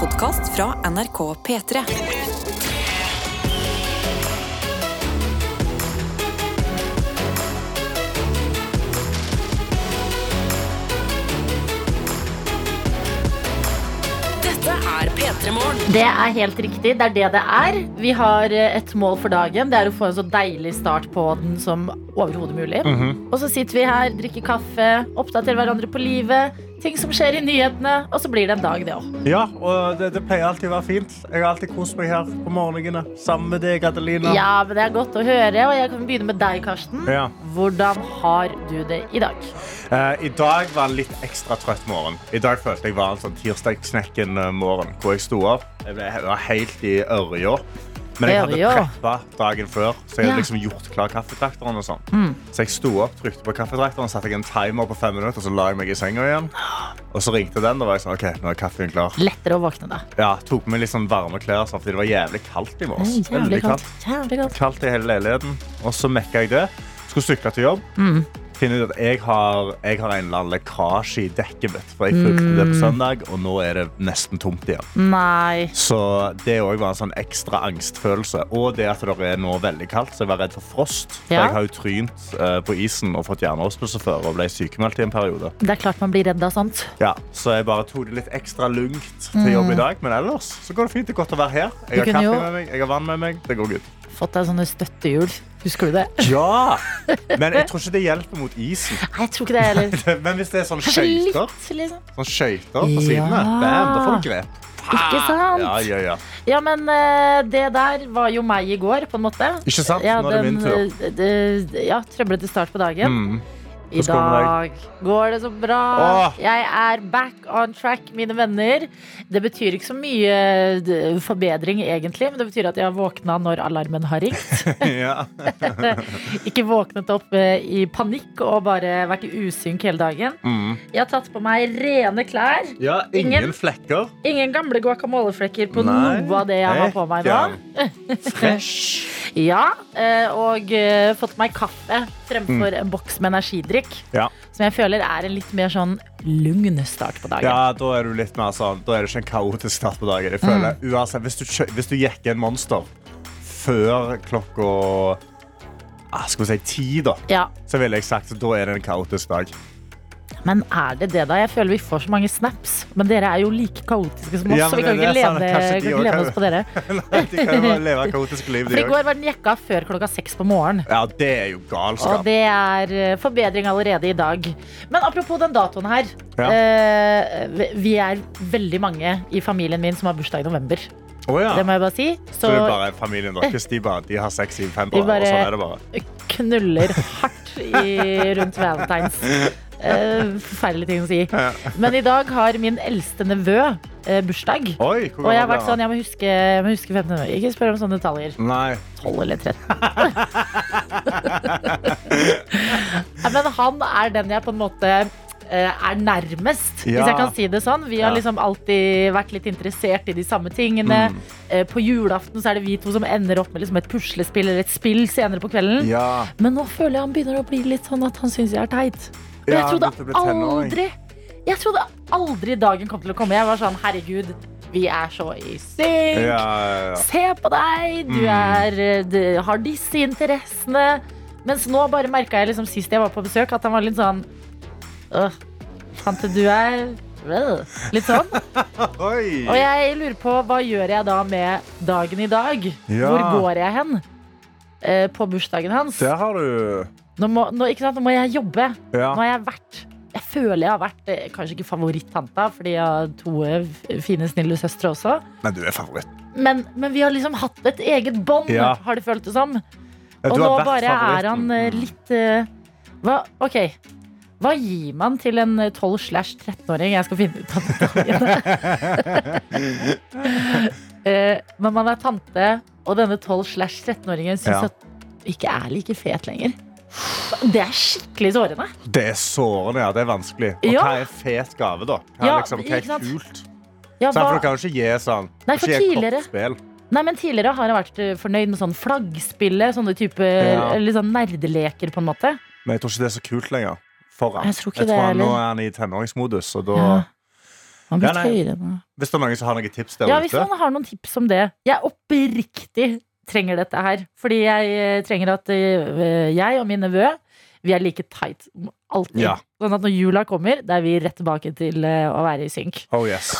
podkast fra NRK P3. Dette er P3 Morgen. Det er helt riktig. Det er det det er. Vi har eh, et mål for dagen. Det er å få en så deilig start på den som overhodet mulig. Og så sitter vi her, drikker kaffe, oppdaterer hverandre på livet. Ting som skjer i nyhetene. Og så blir det en dag, det òg. Ja, og det, det pleier alltid å være fint. Jeg har alltid kost meg her på morgenene sammen med deg, Adelina. Ja, men det er godt å høre. Og jeg kan begynne med deg, Karsten. Ja. Hvordan har du det i dag? Eh, I dag var en litt ekstra trøtt morgen. I dag følte jeg var en sånn tirsdagsknekken eh, morgen hvor jeg sto opp. Jeg ble var helt i ørja. Men jeg hadde preppa dagen før, så jeg hadde liksom gjort klar kaffetrakteren. og sånn. Så jeg sto opp, trykte på kaffetrakteren, satte jeg en timer på fem minutter, så la jeg meg i senga igjen. Og så ringte den, og var jeg sånn, ok, nå er kaffen klar. Lettere å våkne da. Ja, tok på meg litt sånn varme klær, sånn, fordi det var jævlig kaldt i morges. Jævlig kaldt. Jævlig kaldt. kaldt i hele leiligheten. Og så mekka jeg det. Skulle sykle til jobb. Mm. Finne ut at jeg har, jeg har en eller annen lekkasje i dekket mitt. For jeg fulgte det Mm. på søndag, og nå er det nesten tomt igjen. Nei. Så det òg var en sånn ekstra angstfølelse. Og det at det er nå veldig kaldt, så jeg var redd for frost. For Ja. jeg har jo trynt uh, på isen og fått hjernerystelse før og ble sykemeldt i en periode. Det er klart man blir redd av sånt. Ja, så jeg bare tok det litt ekstra lungt til jobb i dag. Men ellers så går det fint. Det er godt å være her. Jeg Mm. Har kaffe med meg, jeg har vann med meg. Det går good. Fått deg sånne støttehjul. Husker du det? Ja! Men jeg tror ikke det hjelper mot isen. Nei, jeg tror ikke det heller. Men hvis det er sånn skøyter liksom. sånn skøyter på Ja. bam, da får du grep. Ikke sant? Ja, ja, ja. Ja, men eh, det der var jo meg i går, på en måte. Ikke sant? Nå er det min tur. eh, ja, trøblete start på dagen. Mm. I dag går det så bra. Åh. Jeg er back on track, mine venner. Det betyr ikke så mye forbedring, egentlig, men det betyr at jeg har våkna når alarmen har ringt. ikke våknet opp eh, i panikk og bare vært i usynk hele dagen. Mm. Jeg har tatt på meg rene klær. ja, ingen, Ingen- flekker. Ingen gamle guacamoleflekker på Nei, noe av det jeg har på meg nå. Fresh. Ja, eh, og eh, fått meg kaffe fremfor en boks med energidrikk. Ja. Som jeg føler er en litt mer sånn lugn start på dagen. ja, da er mer sånn Da er det ikke en kaotisk start på dagen. Jeg føler, Mm. uansett, hvis, du, hvis du jekker en monster før klokka ah, skal vi si ti, da, Ja, så ville jeg sagt at da er det en kaotisk dag. Men er det det, da? Jeg føler vi får så mange snaps. Men dere er jo like kaotiske som oss, Ja, så vi kan ikke lene, kan ikke lene oss på dere. De kan jo leve kaotiske liv, de i går var den jekka før klokka seks på morgenen. Ja, det er jo Og det er eh, forbedring allerede i dag. Men apropos den datoen her. Ja. eh, vi er veldig mange i familien min som har bursdag i november. Oh, ja. Det må jeg bare si. Så det er bare familien deres. De, bare, de har sex i år, og sånn er det bare. knuller hardt i, rundt valentines. Forferdelig ting å si. Ja. Men i dag har min eldste nevø eh, bursdag. Oi, Og jeg har vært sånn, jeg må huske, jeg må huske 15 år. Ikke spør om sånne detaljer. Nei. 12 eller 13. Men han er den jeg på en måte eh, er nærmest, hvis jeg kan si det sånn. Vi har Ja. liksom alltid vært litt interessert i de samme tingene. Mm. På julaften så er det vi to som ender opp med liksom et puslespill eller et spill senere på kvelden. Ja. Men nå føler jeg han begynner å bli litt sånn at han syns jeg er teit. Og jeg trodde aldri Jeg trodde aldri dagen kom til å komme. Jeg var sånn, herregud, vi er så i synk. Ja, ja, ja. Se på deg, du, Mm. er, eh, du har disse interessene. Mens nå bare merka jeg liksom sist jeg var på besøk, at han var litt sånn «Åh, Tante, du er øh», Litt sånn. Og jeg lurer på hva gjør jeg da med dagen i dag? Ja. Hvor går jeg hen? Eh, på bursdagen hans. Der har du Nå må, nå, nå må jeg jobbe. Ja. Nå har jeg vært Jeg føler jeg har vært eh, kanskje ikke favorittanta, fordi jeg har to eh, fine, snille søstre også. Men du er favoritt. Men, men vi har liksom hatt et eget bånd, Ja. har det føltes som. Ja, Og du nå har vært bare er han eh, litt eh, hva, OK. Hva gir man til en eh, 12 slash 13-åring? Jeg skal finne ut av detaljene. Eh, Men man er tante, og denne 12 slash 13-åringen syns Ja. at ikke er like fet lenger. Det er skikkelig sårende. Det er sårende, ja. Det er vanskelig. Og Ja. hva er fet gave, da? Hva Ja, liksom, hva er kult? Ja, hva... for du kan jo ikke gi sånn Nei, for tidligere- nei, men Tidligere har jeg vært eh, fornøyd med sånn flaggspillet, sånne type Ja. sånn nerdeleker, på en måte. Men jeg tror ikke det er så kult lenger. For han. Jeg tror ikke det han, nå er han i tenåringsmodus, og da Ja. Ja. Hvis det er noen som har noen tips der Ja, hvis han har noen tips om det. Jeg er oppriktig trenger dette her. Fordi jeg eh, trenger at eh, jeg og min nevø vi er like tight. Alltid. Ja. Sånn at når jula kommer, da er vi rett tilbake til eh, å være i synk. Oh, yes.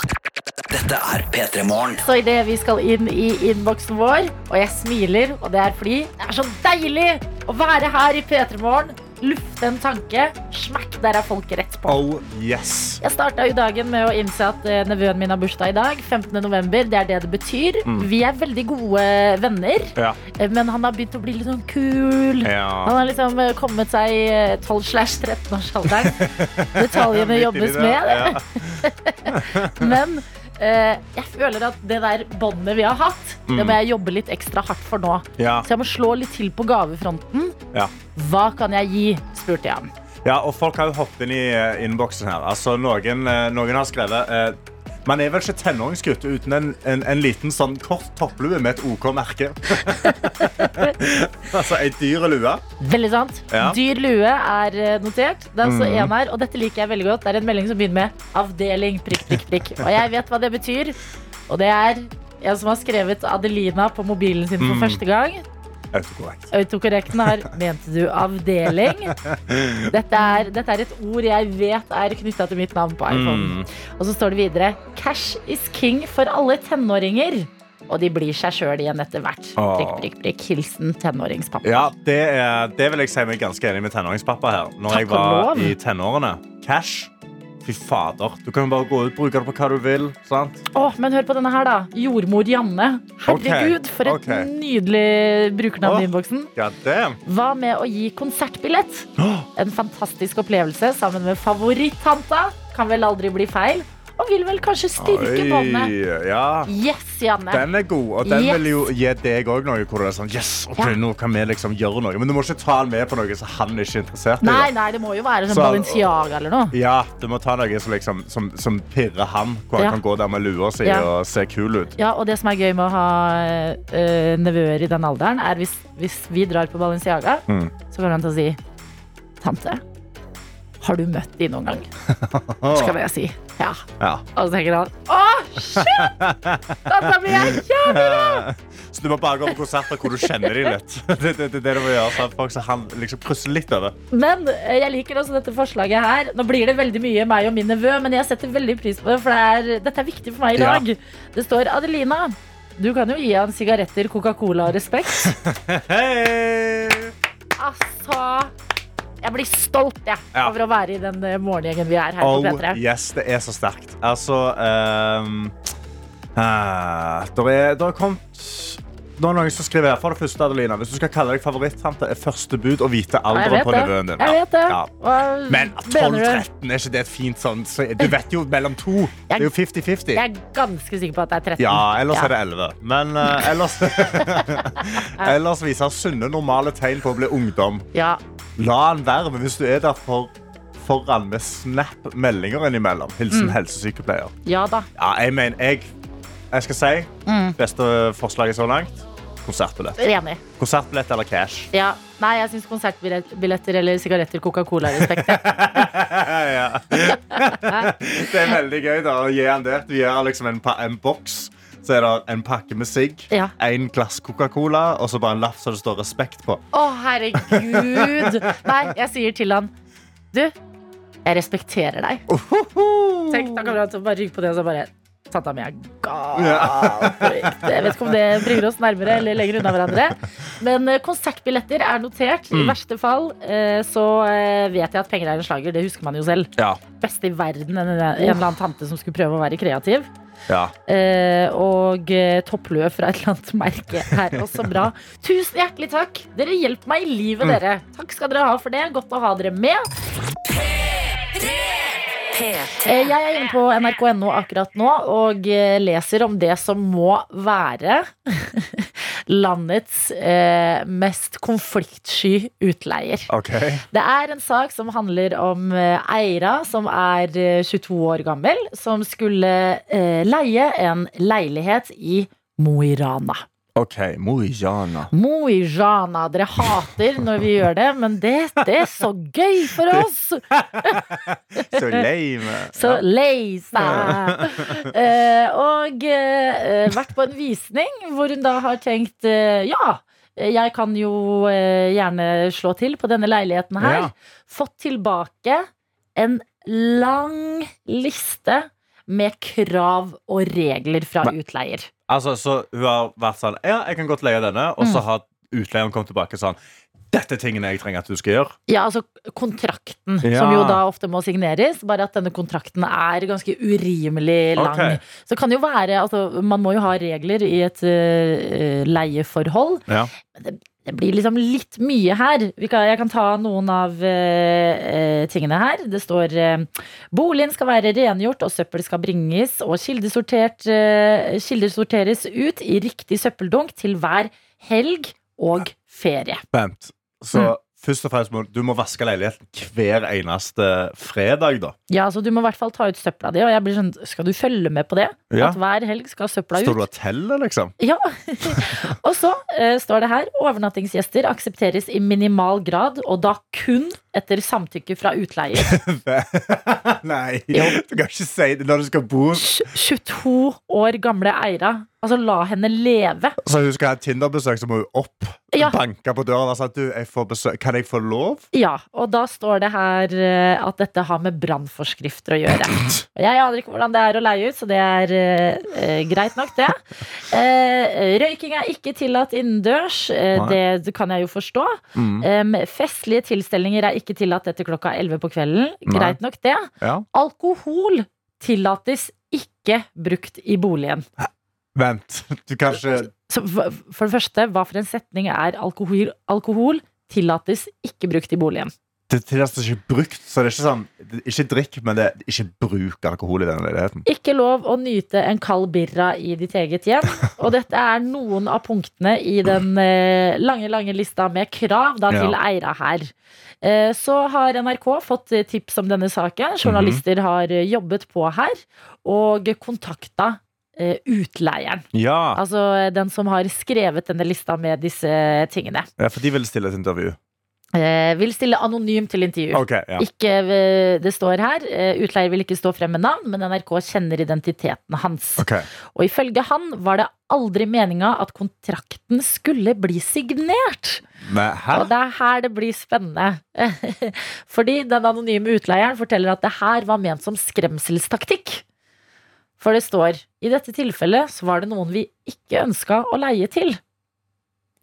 Dette er P3 Morgen. Så idet vi skal inn i innboksen vår, og jeg smiler, og det er fordi det er så deilig å være her i P3 Morgen, lufte en tanke, smakk, der er folk rett på. Oh, yes. Jeg starta jo dagen med å innse at eh, nevøen min har bursdag i dag. 15. november, det er det det betyr. Vi er veldig gode venner, Ja. eh, men han har begynt å bli litt sånn kul. Han har liksom eh, kommet seg i eh, 12-13-årsalderen. Detaljene jobbes med. Ja. Men jeg føler at det der båndet vi har hatt, det Mm. må jeg jobbe litt ekstra hardt for nå. Ja. Så jeg må slå litt til på gavefronten. Ja. Hva kan jeg gi? spurte jeg ham. ja, og folk har jo hoppet inn i eh, innboksen her. Altså, noen, eh, noen har skrevet eh, Man er vel ikke tenåringsgutt uten en, en, en liten sånn kort topplue med et OK-merke. altså ei dyr lue. Veldig sant. Ja. Dyr lue er eh, notert. Det er altså mm. en her, og dette liker jeg veldig godt. Det er en melding som begynner med 'avdeling prikk, prikk, prikk'. Og jeg vet hva det betyr. Og det er en som har skrevet Adelina på mobilen sin for mm. første gang. Autokorrekt. Autokorrekten har 'mente du avdeling'? Dette er, dette er et ord jeg vet er knytta til mitt navn på iPhone. Mm. Og så står det videre 'Cash is king for alle tenåringer'. Og de blir seg sjøl igjen etter hvert. Prikk, prikk, prikk. Hilsen tenåringspappa. Ja, det, er, det vil jeg si meg ganske enig med tenåringspappa her. Når Takk jeg var i tenårene. Cash. Fy fader. Du kan jo bare gå ut bruke det på hva du vil. sant? Åh, men hør på denne her, da. Jordmor Janne. Herregud, okay. for et okay. nydelig brukernavn i innboksen. Hva med å gi konsertbillett? En fantastisk opplevelse sammen med favorittanta. Kan vel aldri bli feil. Og vil vel kanskje styrke båndet. Ja. Yes, Janne. Den er god, og den Yes. vil jo gi deg òg noe hvor det er sånn Yes, ok, Ja. nå kan vi liksom gjøre noe. Men du må ikke ta han med på noe som han ikke er interessert i. Nei, nei, det må jo være sånn Så- Balenciaga eller noe. Ja, du må ta noe som, liksom, som, som pirrer han, hvor han Ja. kan gå der med lua si og se kul ut. Ja, og det som er gøy med å ha øh, nevøer i den alderen, er hvis, hvis vi drar på Balenciaga, Mm. så kommer han til å si Tante, har du møtt de noen gang? Skal jeg si ja. Ja. Og så tenker han å, shit! Dette blir jeg kjempebra! Så du må bare gå på konserter hvor du kjenner dem litt. Det det, det, det du må gjøre, så at folk så han liksom krysser litt over. Men eh, jeg liker også dette forslaget her. Nå blir det veldig mye meg og min nevø, men jeg setter veldig pris på det, for det er, dette er viktig for meg i Ja. dag. Det står Adelina. Du kan jo gi han sigaretter, Coca-Cola og respekt. Hei! Altså Jeg blir stolt jeg, Ja. over å være i den eh, morgengjengen vi er her Oh, på P3. yes, det er så sterkt. Altså um, uh, Det er, er kommet noen som skriver her For det første, Adelina Hvis du skal kalle deg favorittante, er første bud å vite alderen på nevøen din. Jeg vet det. Ja. Ja. Men 12-13, er ikke det et fint sånn så, Du vet jo mellom to. Det er jo 50-50. Jeg er ganske sikker på at det er 13. Ja, ellers Ja. er det 11. Men uh, ellers Ellers viser sunne, normale tegn på å bli ungdom. Ja. La han være, men hvis du er der for foran med snap-meldinger innimellom, hilsen Mm. helsesykepleier. ja da. Ja, jeg mener, jeg, jeg skal si Mm. beste forslaget så langt. Konsertbillett. Enig. Konsertbillett eller cash. Ja. Nei, jeg syns konsertbilletter eller sigaretter, Coca-Cola respekt. jeg. ja. Det er veldig gøy da, å gi han det. Du gir liksom en, en boks. Så er det en pakke med sigg, Ja. en glass Coca-Cola og så bare en lapp som det står respekt på. Å, herregud. Nei, jeg sier til han Du, jeg respekterer deg. Tenk, Da kan til bare rygge på det og så bare Tanta mi er gal. Jeg vet ikke om det bringer oss nærmere eller lenger unna hverandre. Men eh, konsertbilletter er notert. I verste fall eh, så eh, vet jeg at penger er en slager. Det husker man jo selv. Ja. Beste i verden, en, en eller annen tante som skulle prøve å være kreativ. ja. Eh, og topplue fra et eller annet merke er også bra. Tusen hjertelig takk. Dere hjelper meg i livet, dere. Takk skal dere ha for det. Godt å ha dere med. P3. Eh, Jeg er inne på nrk.no akkurat nå og eh, leser om det som må være landets eh, mest konfliktsky utleier. Okay. Det er en sak som handler om Eira, som er eh, 22 år gammel, som skulle leie en leilighet i Mo i Rana. OK, Mo i. Mo. Dere hater når vi gjør det, men det, det er så gøy for oss! Så lame. Så lei seg. Eh, og eh, vært på en visning hvor hun da har tenkt eh, ja. Jeg kan jo gjerne slå til på denne leiligheten her. Ja. Fått tilbake en lang liste med krav og regler fra utleier. Altså, så hun har vært sånn Ja, jeg kan godt leie denne. Og så har utleieren kommet tilbake sånn Dette er tingene jeg trenger at du skal gjøre. Ja, altså kontrakten, Ja. som jo da ofte må signeres. Bare at denne kontrakten er ganske urimelig lang. Okay. Så det kan jo være altså, Man må jo ha regler i et uh, leieforhold. Ja. Det blir liksom litt mye her. Vi kan, jeg kan ta noen av eh, eh, tingene her. Det står eh, boligen skal være rengjort, og søppel skal bringes og eh, kildesorteres ut i riktig søppeldunk til hver helg og ferie. Vent. Så Mm. Først og fremst må du må vaske leiligheten hver eneste fredag, da. Ja, så Du må i hvert fall ta ut søpla di. Og jeg blir sånn, Skal du følge med på det? Ja. At hver helg skal søpla ut? Står du og teller, liksom? Ja. og så uh, står det her overnattingsgjester aksepteres i minimal grad, og da kun etter samtykke fra utleier. Nei, Jo. du kan ikke si det når du skal bo 22 år gamle Eira. Altså, la henne leve. Så hun skal ha Tinder-besøk, så må hun opp. Ja. Banke på døren og si du, jeg. Kan jeg få lov? Ja, og da står det her eh, at dette har med brannforskrifter å gjøre. Og jeg aner ikke hvordan det er å leie ut, så det er eh, greit nok, det. Uh, røyking er ikke tillatt innendørs. Uh, det, kan jeg jo forstå. Mm. Um, festlige tilstelninger er ikke tillatt etter klokka 11 på kvelden. Greit nok, det. Ja. Alkohol tillates ikke brukt i boligen. Vent, du kanskje Så for det første, hva for en setning er alkohol, alkohol tillates ikke brukt i boligen? Det tillates ikke brukt, så det er ikke sånn Ikke drikk, men det er ikke bruk alkohol i denne leiligheten. Ikke lov å nyte en kald birra i ditt eget hjem. Og dette er noen av punktene i den eh, lange, lange lista med krav da, til Ja. eiere her. Eh, så har NRK fått eh, tips om denne saken. Journalister har jobbet på her og kontakta utleieren. Ja, Altså eh, den som har skrevet denne lista med disse tingene. ja for de vil stille et intervju. Eh, vil stille anonym til intervju. Okay, ja. Ikke, eh, det står her eh, Utleier vil ikke stå frem med navn, men NRK kjenner identiteten hans. Okay. Og ifølge han var det aldri meninga at kontrakten skulle bli signert. Men? Og det er her det blir spennende. Fordi den anonyme utleieren forteller at det her var ment som skremselstaktikk. For det står i dette tilfellet så var det noen vi ikke ønska å leie til.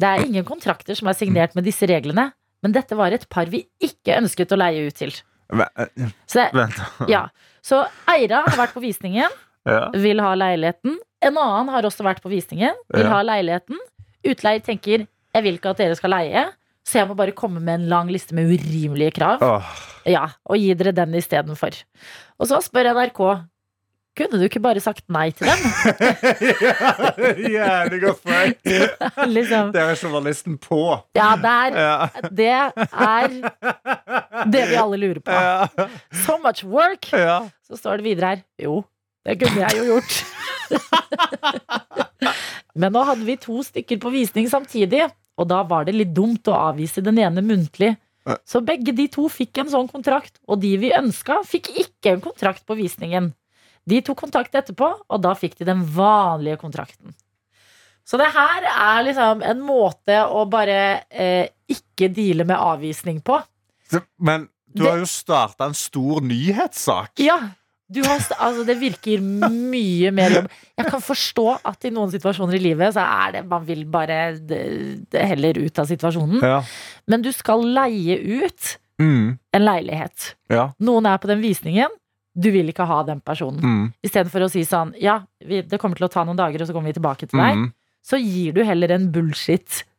Det er ingen kontrakter som er signert med disse reglene, men dette var et par vi ikke ønsket å leie ut til. Eh, Så, det, ja. så Eira har vært på visningen, vil ha leiligheten. En annen har også vært på visningen, vil ha leiligheten. Utleier tenker jeg vil ikke at dere skal leie, så jeg må bare komme med en lang liste med urimelige krav. Ja, Og gi dere den istedenfor. Og så spør NRK kunne du ikke bare sagt nei til dem? Jævlig godt poeng. liksom, Der er journalisten på. ja, der, Ja. det er det vi alle lurer på. Ja. So much work! Ja. Så står det videre her Jo, det kunne jeg jo gjort. Men nå hadde vi to stykker på visning samtidig, og da var det litt dumt å avvise den ene muntlig. Så begge de to fikk en sånn kontrakt, og de vi ønska, fikk ikke en kontrakt på visningen. De tok kontakt etterpå, og da fikk de den vanlige kontrakten. Så det her er liksom en måte å bare eh, ikke deale med avvisning på. Men du har jo starta en stor nyhetssak. Ja, du har, altså det virker mye mer jobb. Jeg kan forstå at i noen situasjoner i livet så er det man vil bare det, det heller ut av situasjonen. Ja. Men du skal leie ut Mm. en leilighet. Ja. Noen er på den visningen. Du vil ikke ha den personen. Mm. Istedenfor å si sånn Ja, vi, det kommer til å ta noen dager, og så kommer vi tilbake til deg. Mm. Så gir du heller en bullshit-kontrakt.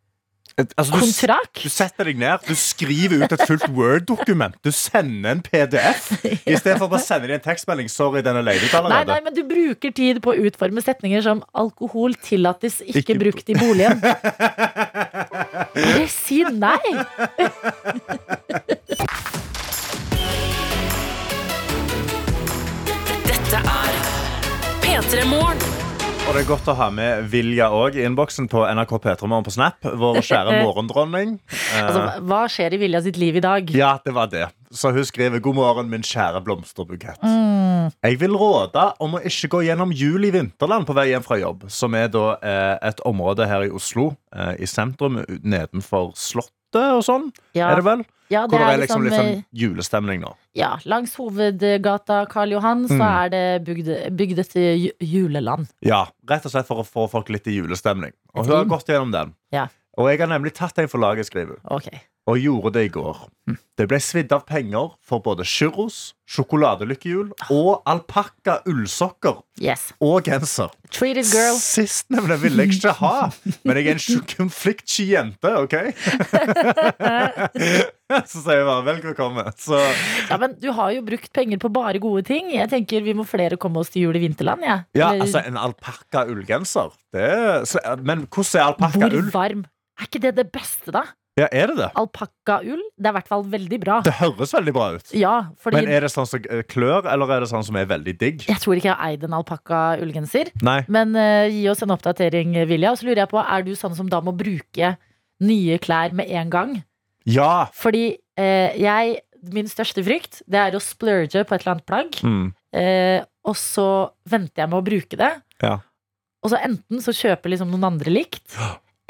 Et- Altså, du, du setter deg ned, du skriver ut et fullt Word-dokument. Du sender en PDF. I stedet for å bare sende dem en tekstmelding. Sorry, den er leid ut Nei, allerede. nei, men du bruker tid på å utforme setninger som 'alkohol tillates ikke, Ikke- brukt i boligen'. Bare si nei! Og det er godt å ha med Vilja òg i innboksen på NRK P3 Morgen på Snap. Vår kjære morgendronning. Altså, hva skjer i Vilja sitt liv i dag? ja, det var det. Så hun skriver God morgen, min kjære blomsterbukett. Mm. Jeg vil råde om å ikke gå gjennom jul i vinterland på vei hjem fra jobb, som er da eh, et område her i Oslo, eh, i sentrum, nedenfor Slottet og sånn, Ja, er det vel? ja, Hvor det det er er liksom liksom, litt sånn eh, julestemning nå. ja, langs hovedgata Karl Johan så Mm. er det bygd, bygd et juleland. Ja, rett og slett for å få folk litt i julestemning. Og hun har gått gjennom den. Ja. Og jeg har nemlig tatt en for laget, skriver hun. Ok. Og gjorde det i går. Det ble svidd av penger for både churros, sjokoladelykkehjul og alpakka ullsokker Yes. og genser. Treated girl. Sistnevnte ville jeg ikke ha, men jeg er en konfliktsky jente, OK? Så sier jeg bare vel bekomme. Så Ja, men du har jo brukt penger på bare gode ting. Jeg tenker Vi må flere komme oss til jul i vinterland. Ja. ja, altså, en alpakka ullgenser. Det er, men hvordan er alpakka Hvor varm? Er ikke det det beste, da? Ja, er det det? Alpakkaull? Det er i hvert fall veldig bra. Det høres veldig bra ut. Ja, fordi Men er det sånn som eh, klør, eller er det sånn som er veldig digg? jeg tror ikke jeg har eid en alpakka-ullgenser. Men uh, gi oss en oppdatering, Vilja. Og så lurer jeg på, er du sånn som da må bruke nye klær med en gang? Ja! Fordi uh, jeg Min største frykt det er å splurge på et eller annet plagg, Mm. Uh, og så venter jeg med å bruke det. Ja. Og så enten så kjøper liksom noen andre likt,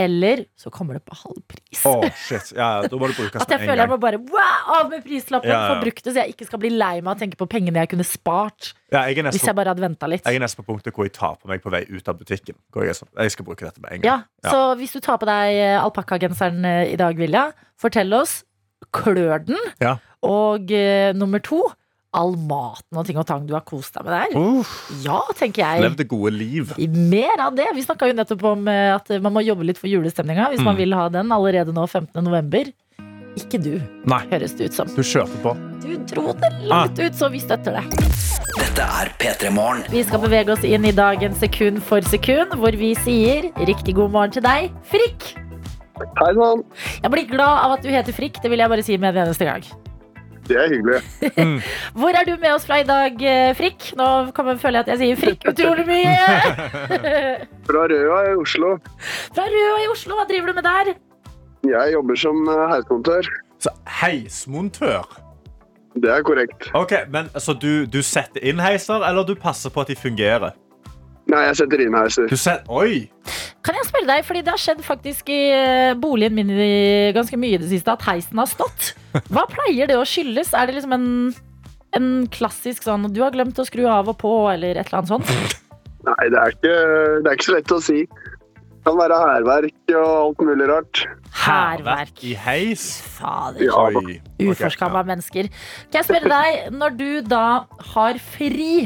eller så kommer det på halv pris. Å, shit. Ja, da må det brukes At jeg føler jeg må bare wow, av med prislappen, Ja, ja. få brukt det, så jeg ikke skal bli lei meg og tenke på pengene jeg kunne spart Ja, jeg hvis jeg bare hadde venta litt. Jeg er nesten på punktet hvor jeg tar på meg på vei ut av butikken. Jeg, sånn, jeg skal bruke dette med en gang. Ja, Så hvis du tar på deg eh, alpakkagenseren eh, i dag, Vilja, fortell oss. Klør den? Ja. Og uh, nummer to, all maten og ting og tang du har kost deg med der. Uff, Ja, tenker jeg. Lev det gode liv. Mer av det. Vi snakka jo nettopp om eh, at man må jobbe litt for julestemninga hvis man Mm. vil ha den allerede nå 15. november. Ikke du, Nei, høres det ut som. du kjørte på. Du dro det langt ut, så vi støtter det. Dette er P3 Morgen. Vi skal bevege oss inn i dagen sekund for sekund, hvor vi sier riktig god morgen til deg, Frikk. Hei sann. Jeg blir glad av at du heter Frikk, det vil jeg bare si med en eneste gang. Det er hyggelig. Hvor er du med oss fra i dag, eh, Frikk? Nå kommer, føler jeg at jeg sier Frikk utrolig mye. Fra Røa i Oslo. Fra Røa i Oslo, hva driver du med der? Jeg jobber som eh, heismontør. Så heismontør. Det er korrekt. Ok, men Så du, du setter inn heiser, eller du passer på at de fungerer? Nei, jeg setter inn heiser. Du set, Oi! Kan jeg spørre deg, fordi det har skjedd faktisk i eh, boligen min ganske mye i det siste, at heisen har stått. Hva pleier det å skyldes? Er det liksom en, en klassisk sånn du har glemt å skru av og på, eller et eller annet sånt? Nei, det er ikke, det er ikke så lett å si. Det kan være hærverk og alt mulig rart. Hærverk. I heis? Fader. Ja. Uforskamma okay, ja. mennesker. Kan jeg spørre deg, når du da har fri,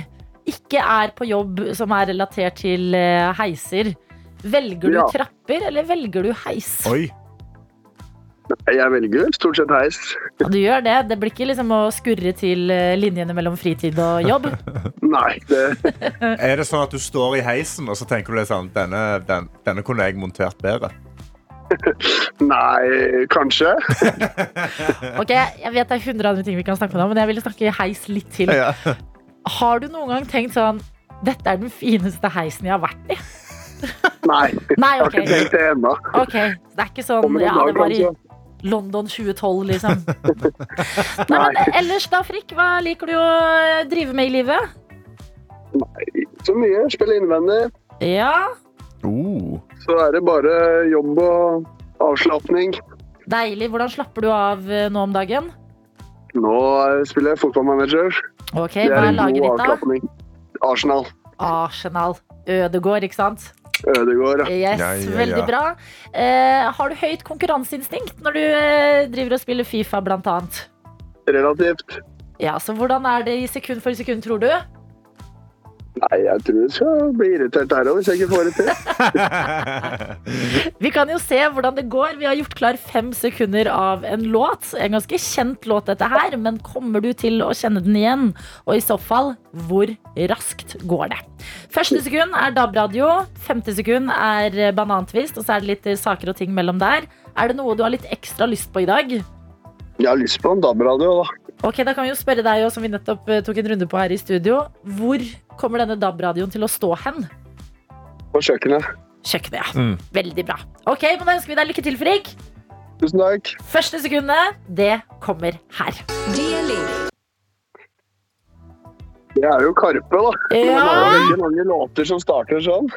ikke er på jobb som er relatert til eh, heiser, velger du Ja. trapper, eller velger du heis? Oi. Jeg velger stort sett heis. Ja, du gjør det. Det blir ikke liksom å skurre til eh, linjene mellom fritid og jobb. Nei, det, Er det sånn at du står i heisen og så tenker du litt sånn Denne, den, denne kunne jeg montert bedre? nei kanskje. Ok, Jeg vet det er hundre andre ting vi kan snakke om, men jeg ville snakke heis litt til. Ja. Har du noen gang tenkt sånn Dette er den fineste heisen jeg har vært i. Nei, Nei, jeg har ikke tenkt det ennå. Ok, Det er ikke sånn ja, det var i. London 2012, liksom. Nei, men ellers da, Frikk, hva liker du å eh, drive med i livet? Nei, Så mye. Spille innvendig. Ja, Uh. Så er det bare jobb og avslapning. deilig. Hvordan slapper du av eh, nå om dagen? Nå spiller jeg fotballmanager. Ok, Hva er laget ditt, da? Arsenal. Arsenal. Ødegård, ikke sant? Ødegård. ja. Yes, Ja, ja, Veldig bra. Eh, har du høyt konkurranseinstinkt når du eh, driver og spiller Fifa, blant annet? Relativt. Ja, så hvordan er det i sekund for sekund, tror du? Nei, jeg tror jeg skal bli irritert her òg, hvis jeg ikke får det til. Vi kan jo se hvordan det går. Vi har gjort klar fem sekunder av en låt. En ganske kjent låt, dette her, men kommer du til å kjenne den igjen? Og i så fall, hvor raskt går det? Første sekund er DAB-radio. Femte sekund er banantvist, og så er det litt saker og ting mellom der. Er det noe du har litt ekstra lyst på i dag? Jeg har lyst på en DAB-radio, da. Ok, Da kan vi jo spørre deg, som vi nettopp eh, tok en runde på her i studio. Hvor kommer denne DAB-radioen til å stå hen? på kjøkkenet. Kjøkkenet, ja. Mm. Veldig bra. Ok, men Da ønsker vi deg lykke til, Frik. Tusen takk. Første sekundet, det kommer her. Det er jo Karpe, da. Ja. det er veldig mange låter som starter sånn.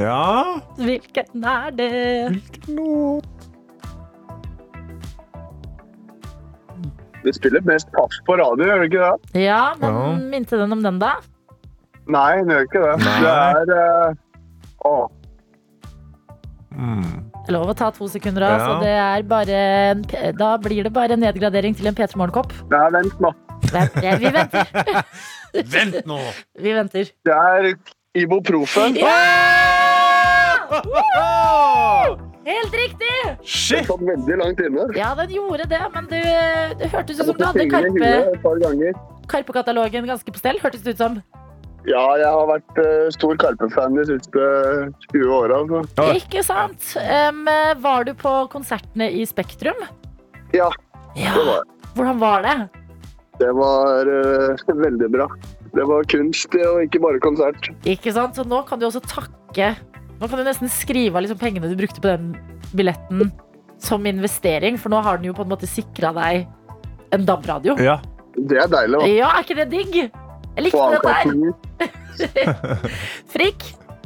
Ja. hvilken er det? Hvilken låt? Vi spiller mest pass på radio, gjør vi ikke det? Ja, men Ja. minte den om den, da? Nei, den gjør ikke det. Nei. Det er uh, Å, Mm. Lov å ta to sekunder av, Ja. så det er bare en, da blir det bare en nedgradering til en P3 Morgen-kopp. nei, vent nå. Vent, ja, Vi venter. Vent nå! Vi venter. Det er Ibuprofen. Ja! Helt riktig! Det Shit! satt veldig langt inne. Ja, den gjorde det, men du, det hørtes ut som du hadde Karpe. Karpe-katalogen ganske på stell. Hørtes det ut som. Ja, jeg har vært uh, stor Karpe-fan de siste 20 åra. Altså. Ja. Ikke sant? Um, var du på konsertene i Spektrum? Ja, Ja. det var jeg. Hvordan var det? Det var uh, veldig bra. Det var kunst og ikke bare konsert. Ikke sant? Så nå kan du også takke Nå kan du nesten skrive av liksom pengene du brukte på den billetten som investering, for nå har den jo på en måte sikra deg en DAB-radio. Ja. Det er deilig. da. Ja, er ikke det digg? Jeg likte det der. Frikk,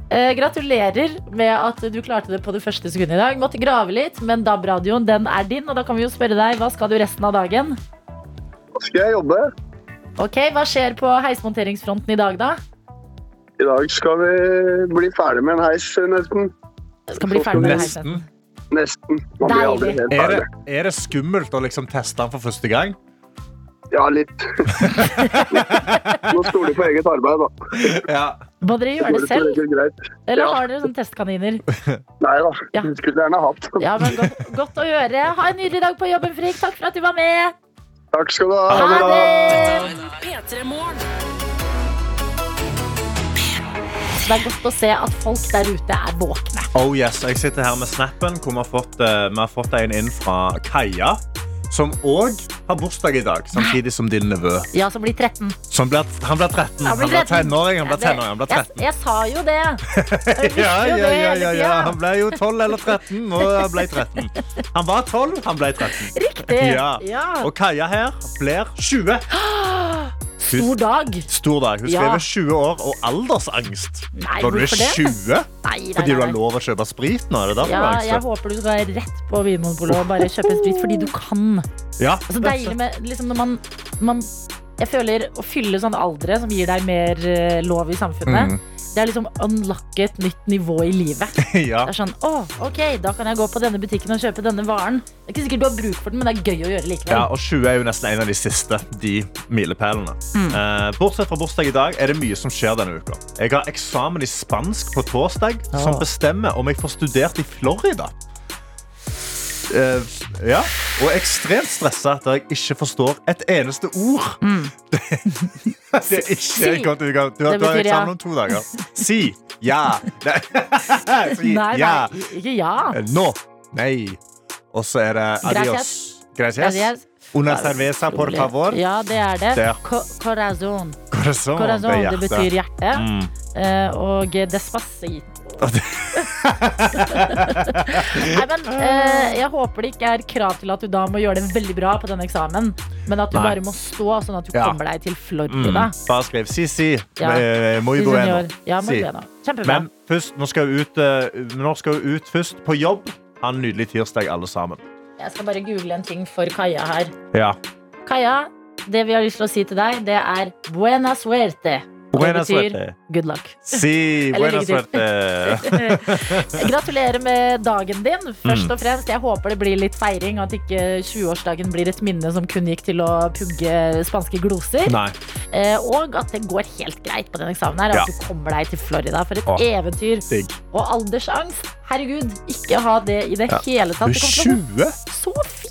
eh, gratulerer med at du klarte det på det første sekundet i dag. Måtte grave litt, men DAB-radioen den er din, og da kan vi jo spørre deg hva skal du resten av dagen? Da skal jeg jobbe. Ok, Hva skjer på heismonteringsfronten i dag, da? I dag skal vi bli ferdig med en heis, nesten. Skal bli ferdig med en heis. Nesten. Man blir aldri helt Er det, er det skummelt å liksom teste den for første gang? Ja, litt. Nå stoler stole på eget arbeid, da. Ja. Må dere gjøre det selv, eller Ja. har dere sånne testkaniner? Nei da. Ja. Skulle gjerne hatt. Ja, men godt, godt å gjøre. Ha en nydelig dag på jobben, Frikk. Takk for at du var med. Takk skal du ha. Ha det! P3 Morgen. Det er godt å se at folk der ute er våkne. Oh yes, Jeg sitter her med snappen hvor vi har fått, eh, vi har fått en inn fra Kaja. Som òg har bursdag i dag, samtidig som din nevø. Ja, som blir 13. Som ble, han blir 13. Han blir blir 13. tenåring, han blir tenåring, han blir Jeg, 13. jeg sa jo det. Ja, ja, ja, ja, ja. Han ble jo 12 eller 13, og han ble 13. Han var 12, han ble 13. Riktig. Ja. Ja. Og Kaja her blir 20. Stor dag. Stor dag. Hun Ja. 20 år og aldersangst. Nei, Når du er hvorfor det? 20? Nei, nei, Fordi du har lov å kjøpe sprit nå? Er det Ja, jeg håper du skal rett på Vinmonopolet og bare kjøpe sprit fordi du kan. Ja, Altså, deilig med liksom, når man, man Jeg føler å fylle sånne aldre som gir deg mer eh, lov i samfunnet, Mm. Det er liksom unlocke et nytt nivå i livet. ja. Det er sånn, å, ok, Da kan jeg gå på denne butikken og kjøpe denne varen. Det er ikke sikkert du har bruk for den, men det er gøy å gjøre likevel. Ja, og 20 er jo nesten en av de siste de milepælene. Mm. Eh, bortsett fra bursdag i dag er det mye som skjer denne uka. Jeg har eksamen i spansk på torsdag, som Ah. bestemmer om jeg får studert i Florida. Eh, ja, og ekstremt stressa der jeg ikke forstår et eneste ord. Det, det er ikke Mm. Et godt utgang. Du, har- betyr ja. om to dager. Si ja. Nei. Si Nei, ja. ikke ja. Nå. No. Nei. Og så er det adios. Gracias. Gracias. Una cerveza, por favor. Ja, det er det. Der. Co corazon. Corazon, Corazon, det det betyr hjerte. Mm. Uh, og despacito. Nei, men eh, Jeg håper det ikke er krav til at du da må gjøre det veldig bra på denne eksamen, men at du Nei. bare må stå, sånn at du Ja. kommer deg til Mm. Bare skriv si, si. Ja. Eh, Muy Si, bueno. senor. Ja, Si. Kjempebra. Men først, nå skal hun ut, eh, nå skal hun ut først på jobb. Ha en nydelig tirsdag, alle sammen. Jeg skal bare google en ting for Kaja her. Ja. Kaja, det vi har lyst til å si til deg, det er buena suerte. Og det betyr suerte. good luck. Si, buena suerte. Gratulerer med dagen din. Først Mm. og fremst, Jeg håper det blir litt feiring, og at ikke 20-årsdagen blir et minne som kun gikk til å pugge spanske gloser. Nei. Eh, og at det går helt greit på den eksamen her. At Ja. du kommer deg til Florida for et Åh. eventyr. Digg. Og aldersangst. Herregud, ikke ha det i det Ja. hele tatt. Du er kommer til å gå 20? så fint,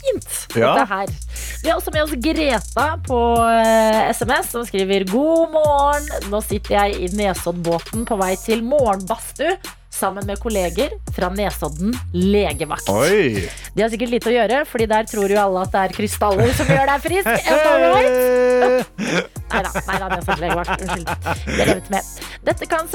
Ja. dette her. Vi har også med oss Greta på eh, SMS, som skriver God morgen. Nå sitter jeg i Nesoddbåten på vei til morgenbadstue. Sammen med kolleger fra Nesodden legevakt. Oi! De har sikkert lite å gjøre, Fordi der tror jo alle at det er krystaller som gjør deg frisk. Nei neida, Nesodden legevakt. Unnskyld. Det revet med. Dette, kan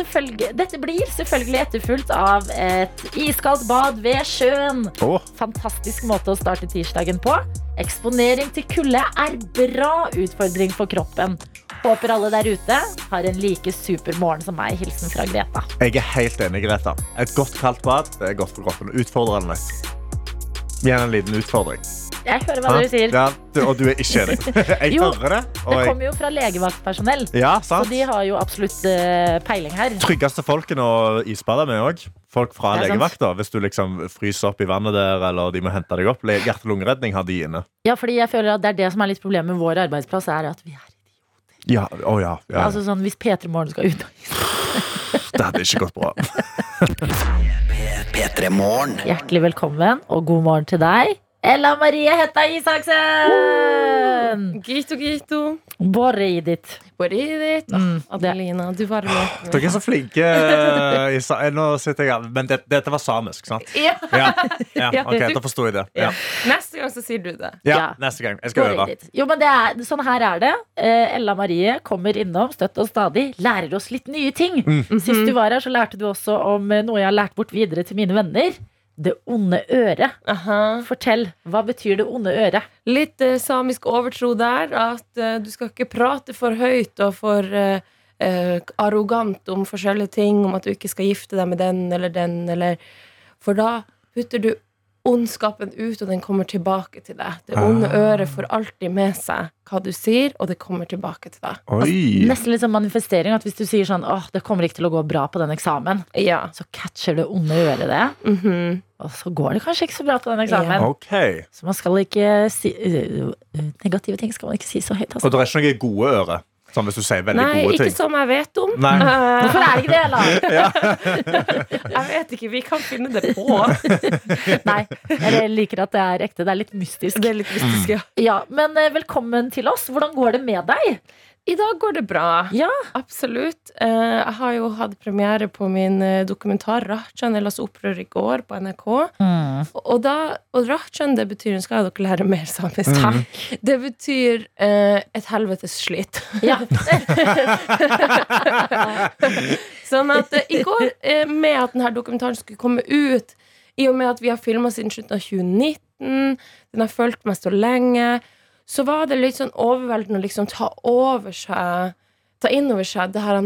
dette blir selvfølgelig etterfulgt av et iskaldt bad ved sjøen. Oh. Fantastisk måte å starte tirsdagen på. Eksponering til kulde er bra utfordring for kroppen. Håper alle der ute har en like super morgen som meg. Hilsen fra Greta. jeg er helt enig, Greta. Et godt kaldt bad det er godt for kroppen. Utfordrende henne en liten utfordring. Jeg hører hva dere sier. Ja, du, og du er ikke enig. Jeg Jo, hører det. Det jeg, kommer jo fra legevaktpersonell, ja, så de har jo absolutt uh, peiling her. Tryggeste folkene å isbade med òg. Folk fra legevakta. Hvis du liksom fryser opp i vannet der, eller de må hente deg opp. Hjerte-lungeredning har de inne. Ja, fordi jeg føler at det er det som er litt problemet med vår arbeidsplass, er at vi er Ja, å ja, ja. Altså sånn, Hvis P3 Morgen skal ut Det hadde ikke gått bra. P3 Hjertelig velkommen, og god morgen til deg. Ella Marie Hetta Isaksen! Gito, gito. Bare i ditt. Bare i ditt. Mm, det, Adelina, du varmer. Dere er så flinke. eh, eh, Nå sitter jeg Men det, dette var samisk, sant? Ja. Ja, ja ok, Da forsto jeg det. Ja. Neste gang så sier du det. Ja. Neste gang. Jeg skal øve. Jo, men det er, sånn her er det. Eh, Ella Marie kommer innom støtt og stadig, lærer oss litt nye ting. Mm. Sist du var her, så lærte du også om noe jeg har lært bort videre til mine venner. Det onde øret. Aha. Fortell, hva betyr det onde øret? Litt eh, samisk overtro der. At eh, du skal ikke prate for høyt og for eh, eh, arrogant om forskjellige ting. Om at du ikke skal gifte deg med den eller den. Eller, for da putter du ondskapen ut, og den kommer tilbake til deg. Det onde Ah. øret får alltid med seg hva du sier, og det kommer tilbake til deg. Oi! Nesten litt sånn manifestering. At hvis du sier sånn åh, det kommer ikke til å gå bra på den eksamen, Ja. så catcher det onde øret det. Mhm. Og så går det kanskje ikke så bra på den eksamen. Ok. Så man skal ikke si øh, øh, Negative ting skal man ikke si så høyt. Og Altså. det er ikke noe gode øre? Sånn hvis du sier veldig Nei, gode ikke som jeg vet om. Nei. Eh, Hvorfor er det ikke det, da? Jeg vet ikke, vi kan finne det på. Nei, jeg liker at det er ekte. Det er litt mystisk. Det er litt mystisk, ja. Ja, Men eh, velkommen til oss. Hvordan går det med deg? I dag går det bra. Ja, Absolutt. Eh, Jeg har jo hatt premiere på min eh, dokumentar 'Rajan Ellas opprør' i går på NRK. Og, da, og Rajan, det betyr Nå skal dere lære mer samisk. Mm. Det betyr eh, et helvetes slit. Ja. Sånn at eh, i går, med at denne dokumentaren skulle komme ut, i og med at vi har filma siden slutten av 2019, den har fulgt meg så lenge, så var det litt sånn overveldende å liksom ta over seg Ta inn over seg det her,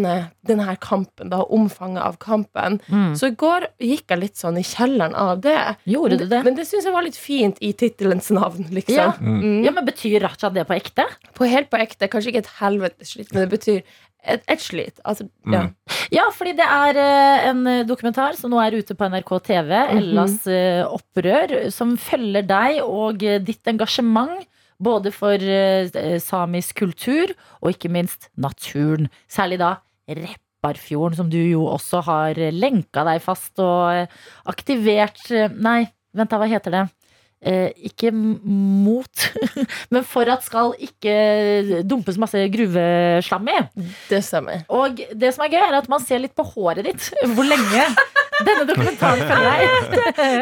denne her kampen, da, omfanget av kampen. Mm. Så i går gikk jeg litt sånn i kjelleren av det. Gjorde du det? Men det syns jeg var litt fint i tittelens navn, liksom. Ja. Mm. ja, men Betyr Raja det på ekte? På helt på ekte. Kanskje ikke et helvetes slit, men det betyr et, et slit. Altså, ja. Ja, fordi det er uh, en eh, dokumentar som nå er ute på NRK TV, Ellas uh, opprør, som følger deg og ditt engasjement. Både for eh, samisk kultur og ikke minst naturen. Særlig da Repparfjorden, som du jo også har lenka deg fast og eh, aktivert eh, Nei, vent da, hva heter det? Eh, ikke mot, men for at skal ikke dumpes masse gruveslam i. Det stemmer. Og det som er gøy, er at man ser litt på håret ditt hvor lenge denne dokumentaren følger deg.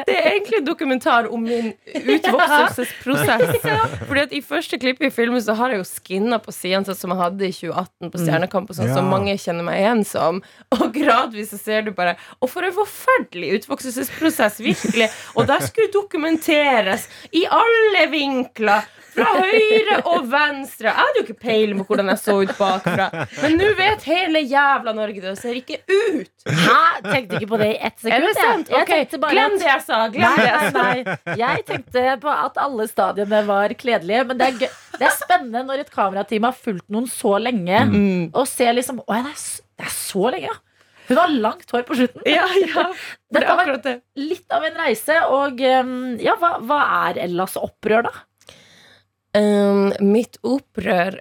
Det er egentlig en dokumentar om min utvokselsesprosess. Fordi at I første klipp i filmen så har jeg jo skinna på sidene sånn som jeg hadde i 2018 på Stjernekamp, og sånn Ja. som mange kjenner meg igjen som. Og gradvis så ser du bare Og for en forferdelig utvokselsesprosess, virkelig. Og der skulle dokumenteres i alle vinkler. Fra høyre og venstre. Jeg hadde jo ikke peiling på hvordan jeg så ut bakfra. Men nå vet hele jævla Norge det, og ser ikke ut. Hæ? Tenkte ikke på det i ett sekund. Er det sant? Jeg, jeg okay. tenkte bare Glem det jeg sa. Glem Nei, det jeg sa. nei. Jeg tenkte på at alle stadiene var kledelige. Men det er, det er spennende når et kamerateam har fulgt noen så lenge, Mm. og ser liksom Å det er, det er så lenge, ja. Hun har langt hår på slutten. Ja, ja. Det Dette akkurat det. litt av en reise. Og um, ja, hva, hva er Ellas opprør, da? Um, mitt opprør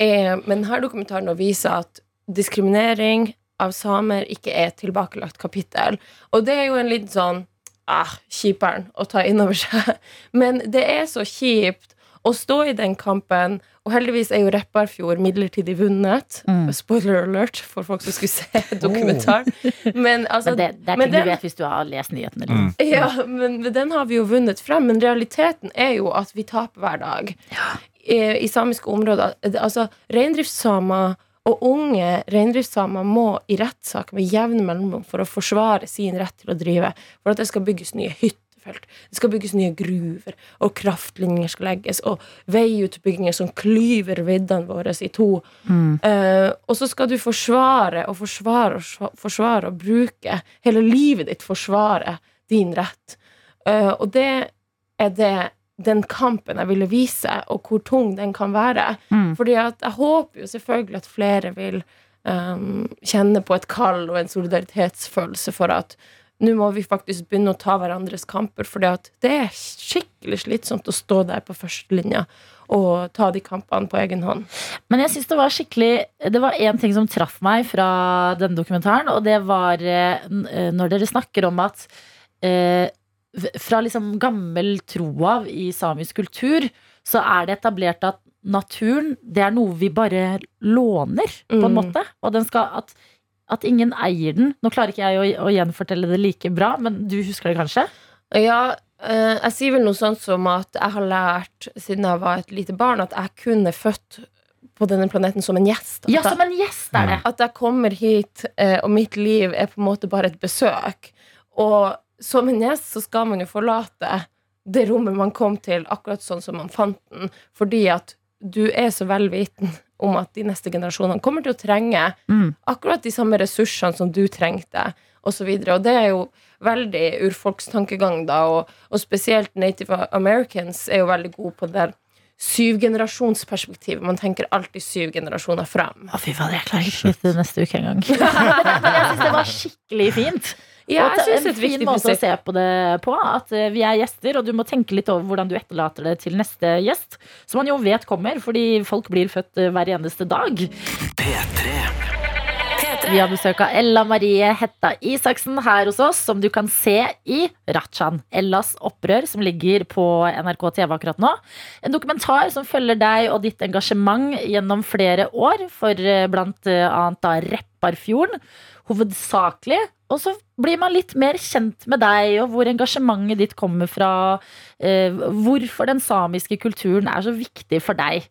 er med denne dokumentaren å vise at diskriminering av samer ikke er et tilbakelagt kapittel. Og det er jo en litt sånn ah, kjiperen å ta inn over seg. Men det er så kjipt å stå i den kampen. Og heldigvis er jo Repparfjord midlertidig vunnet. Mm. Spoiler alert for folk som skulle se dokumentaren. Men, altså, Men det, det er ting den- du vet hvis du har lest nyhetene. Liksom. ja, men men den har vi jo vunnet frem. Men realiteten er jo at vi taper hver dag. I, I samiske områder. Altså, reindriftssamer og unge reindriftssamer må i rettssak med jevne mellomrom for å forsvare sin rett til å drive. For at det skal bygges nye hyttefelt, det skal bygges nye gruver, og kraftlinjer skal legges, og veiutbygginger som klyver viddene våre i to. Eh, og så skal du forsvare og forsvare og forsvare og bruke hele livet ditt forsvare din rett. Uh, og det er det den kampen jeg ville vise, og hvor tung den kan være. Mm. Fordi at jeg håper jo selvfølgelig at flere vil um, kjenne på et kall og en solidaritetsfølelse for at nå må vi faktisk begynne å ta hverandres kamper, for det er skikkelig slitsomt å stå der på førstelinja og ta de kampene på egen hånd. Men jeg synes det var skikkelig Det var én ting som traff meg fra denne dokumentaren, og det var eh, når dere snakker om at eh, fra liksom gammel tro av i samisk kultur, så er det etablert at naturen, det er noe vi bare låner, på en Mm. måte. Og den skal at, at ingen eier den. Nå klarer ikke jeg å, å gjenfortelle det like bra, men du husker det kanskje? Ja, eh, jeg sier vel noe sånt som at jeg har lært siden jeg var et lite barn, at jeg kun er født på denne planeten som en gjest. At Ja, som en gjest er det. At jeg kommer hit, eh, og mitt liv er på en måte bare et besøk. Og som en gjest så skal man jo forlate det rommet man kom til, akkurat sånn som man fant den, fordi at du er så velviten om at de neste generasjonene kommer til å trenge Mm. akkurat de samme ressursene som du trengte, og så. Og det er jo veldig urfolkstankegang, da, og, og spesielt Native Americans er jo veldig gode på det der syvgenerasjonsperspektivet. Man tenker alltid syv generasjoner frem. Å, fy faen, jeg klarer ikke til neste uke engang. Jeg syns det var skikkelig fint. Ja, og jeg synes en et fin viktig måte å se på det på. At eh, vi er gjester, og du må tenke litt over hvordan du etterlater det til neste gjest. Som man jo vet kommer, fordi folk blir født eh, hver eneste dag. P3. Vi har besøk av Ella Marie Hetta Isaksen her hos oss, som du kan se i Racha'n. Ellas opprør, som ligger på NRK TV akkurat nå. En dokumentar som følger deg og ditt engasjement gjennom flere år, for eh, blant annet da Repparfjorden, hovedsakelig. Og så blir man litt mer kjent med deg, og hvor engasjementet ditt kommer fra. eh, Hvorfor den samiske kulturen er så viktig for deg.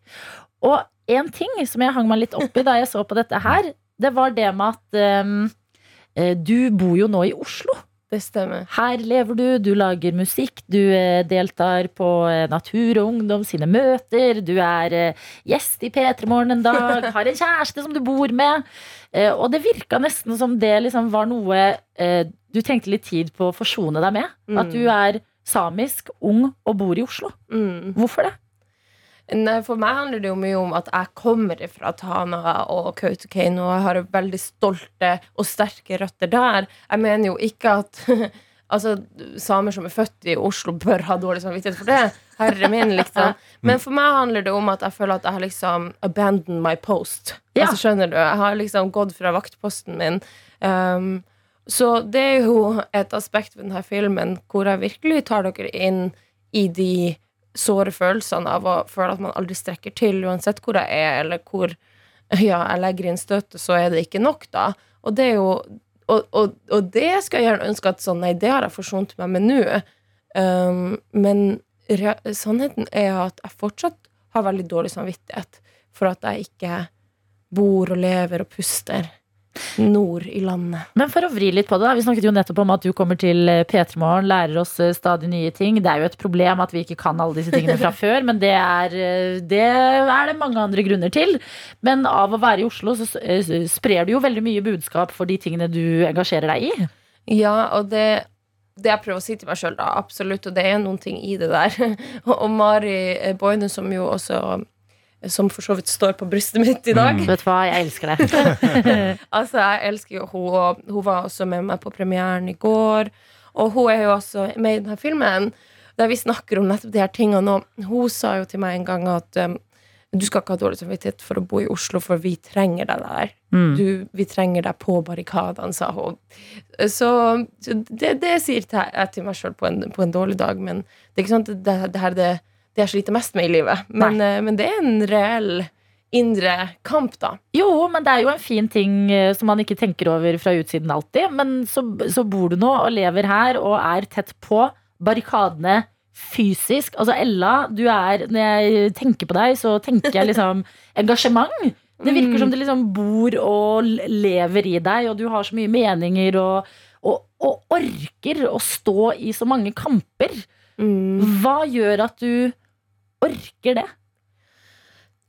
Og en ting som jeg hang meg litt opp i da jeg så på dette her, det var det med at ehm, eh, du bor jo nå i Oslo. Det stemmer. Her lever du, du lager musikk, du eh, deltar på eh, Natur og Ungdom sine møter, du er eh, gjest i P3 Morgen en dag, har en kjæreste som du bor med. Og det virka nesten som det liksom var noe du trengte litt tid på å forsone deg med. Mm. At du er samisk, ung og bor i Oslo. Mm. Hvorfor det? Nei, For meg handler det jo mye om at jeg kommer fra Tana og Kautokeino, og jeg har veldig stolte og sterke røtter der. Jeg mener jo ikke at altså, samer som er født i Oslo, bør ha dårlig samvittighet for det. Herre min, liksom. Men for meg handler det om at jeg føler at jeg har liksom abandoned my post. Ja. Altså, skjønner du? Jeg har liksom gått fra vaktposten min. Um, så det er jo et aspekt ved denne filmen hvor jeg virkelig tar dere inn i de såre følelsene av å føle at man aldri strekker til, uansett hvor jeg er, eller hvor ja, jeg legger inn støtet, så er det ikke nok, da. Og det er jo Og, og, og det skal jeg gjerne ønske at sånn, nei, det har jeg forsont meg med nå. Um, men sannheten er at jeg fortsatt har veldig dårlig samvittighet for at jeg ikke bor og lever og puster nord i landet. Men for å vri litt på det, da. Vi snakket jo nettopp om at du kommer til eh, P3 Morgen, lærer oss eh, stadig nye ting. Det er jo et problem at vi ikke kan alle disse tingene fra før, men det er, eh, det er det mange andre grunner til. Men av å være i Oslo, så sprer du jo veldig mye budskap for de tingene du engasjerer deg i. Ja, og det, det jeg prøver å si til meg sjøl, absolutt, og det er noen ting i det der. og, Mari Boine, som jo også som for så vidt står på brystet mitt i dag. Vet du hva, jeg elsker det. Altså, jeg elsker jo hun, og hun var også med meg på premieren i går. Og hun er jo også med i denne filmen, der vi snakker om nettopp de her tingene. Og hun sa jo til meg en gang at um, du skal ikke ha dårlig samvittighet for å bo i Oslo, for vi trenger deg der. Mm. Du, vi trenger deg på barrikadene, sa hun. Så, så det, det sier jeg til meg sjøl på, en- på en dårlig dag, men det er ikke sånn at det, det her er det, det jeg sliter mest med i livet. Men, eh, men det er en reell indre kamp, da. Jo, men det er jo en fin ting eh, som man ikke tenker over fra utsiden alltid. Men så, så bor du nå og lever her og er tett på barrikadene fysisk. Altså Ella, du er Når jeg tenker på deg, så tenker jeg liksom engasjement. Det virker som det liksom bor og lever i deg, og du har så mye meninger og, og, og orker å stå i så mange kamper. Hva gjør at du orker det?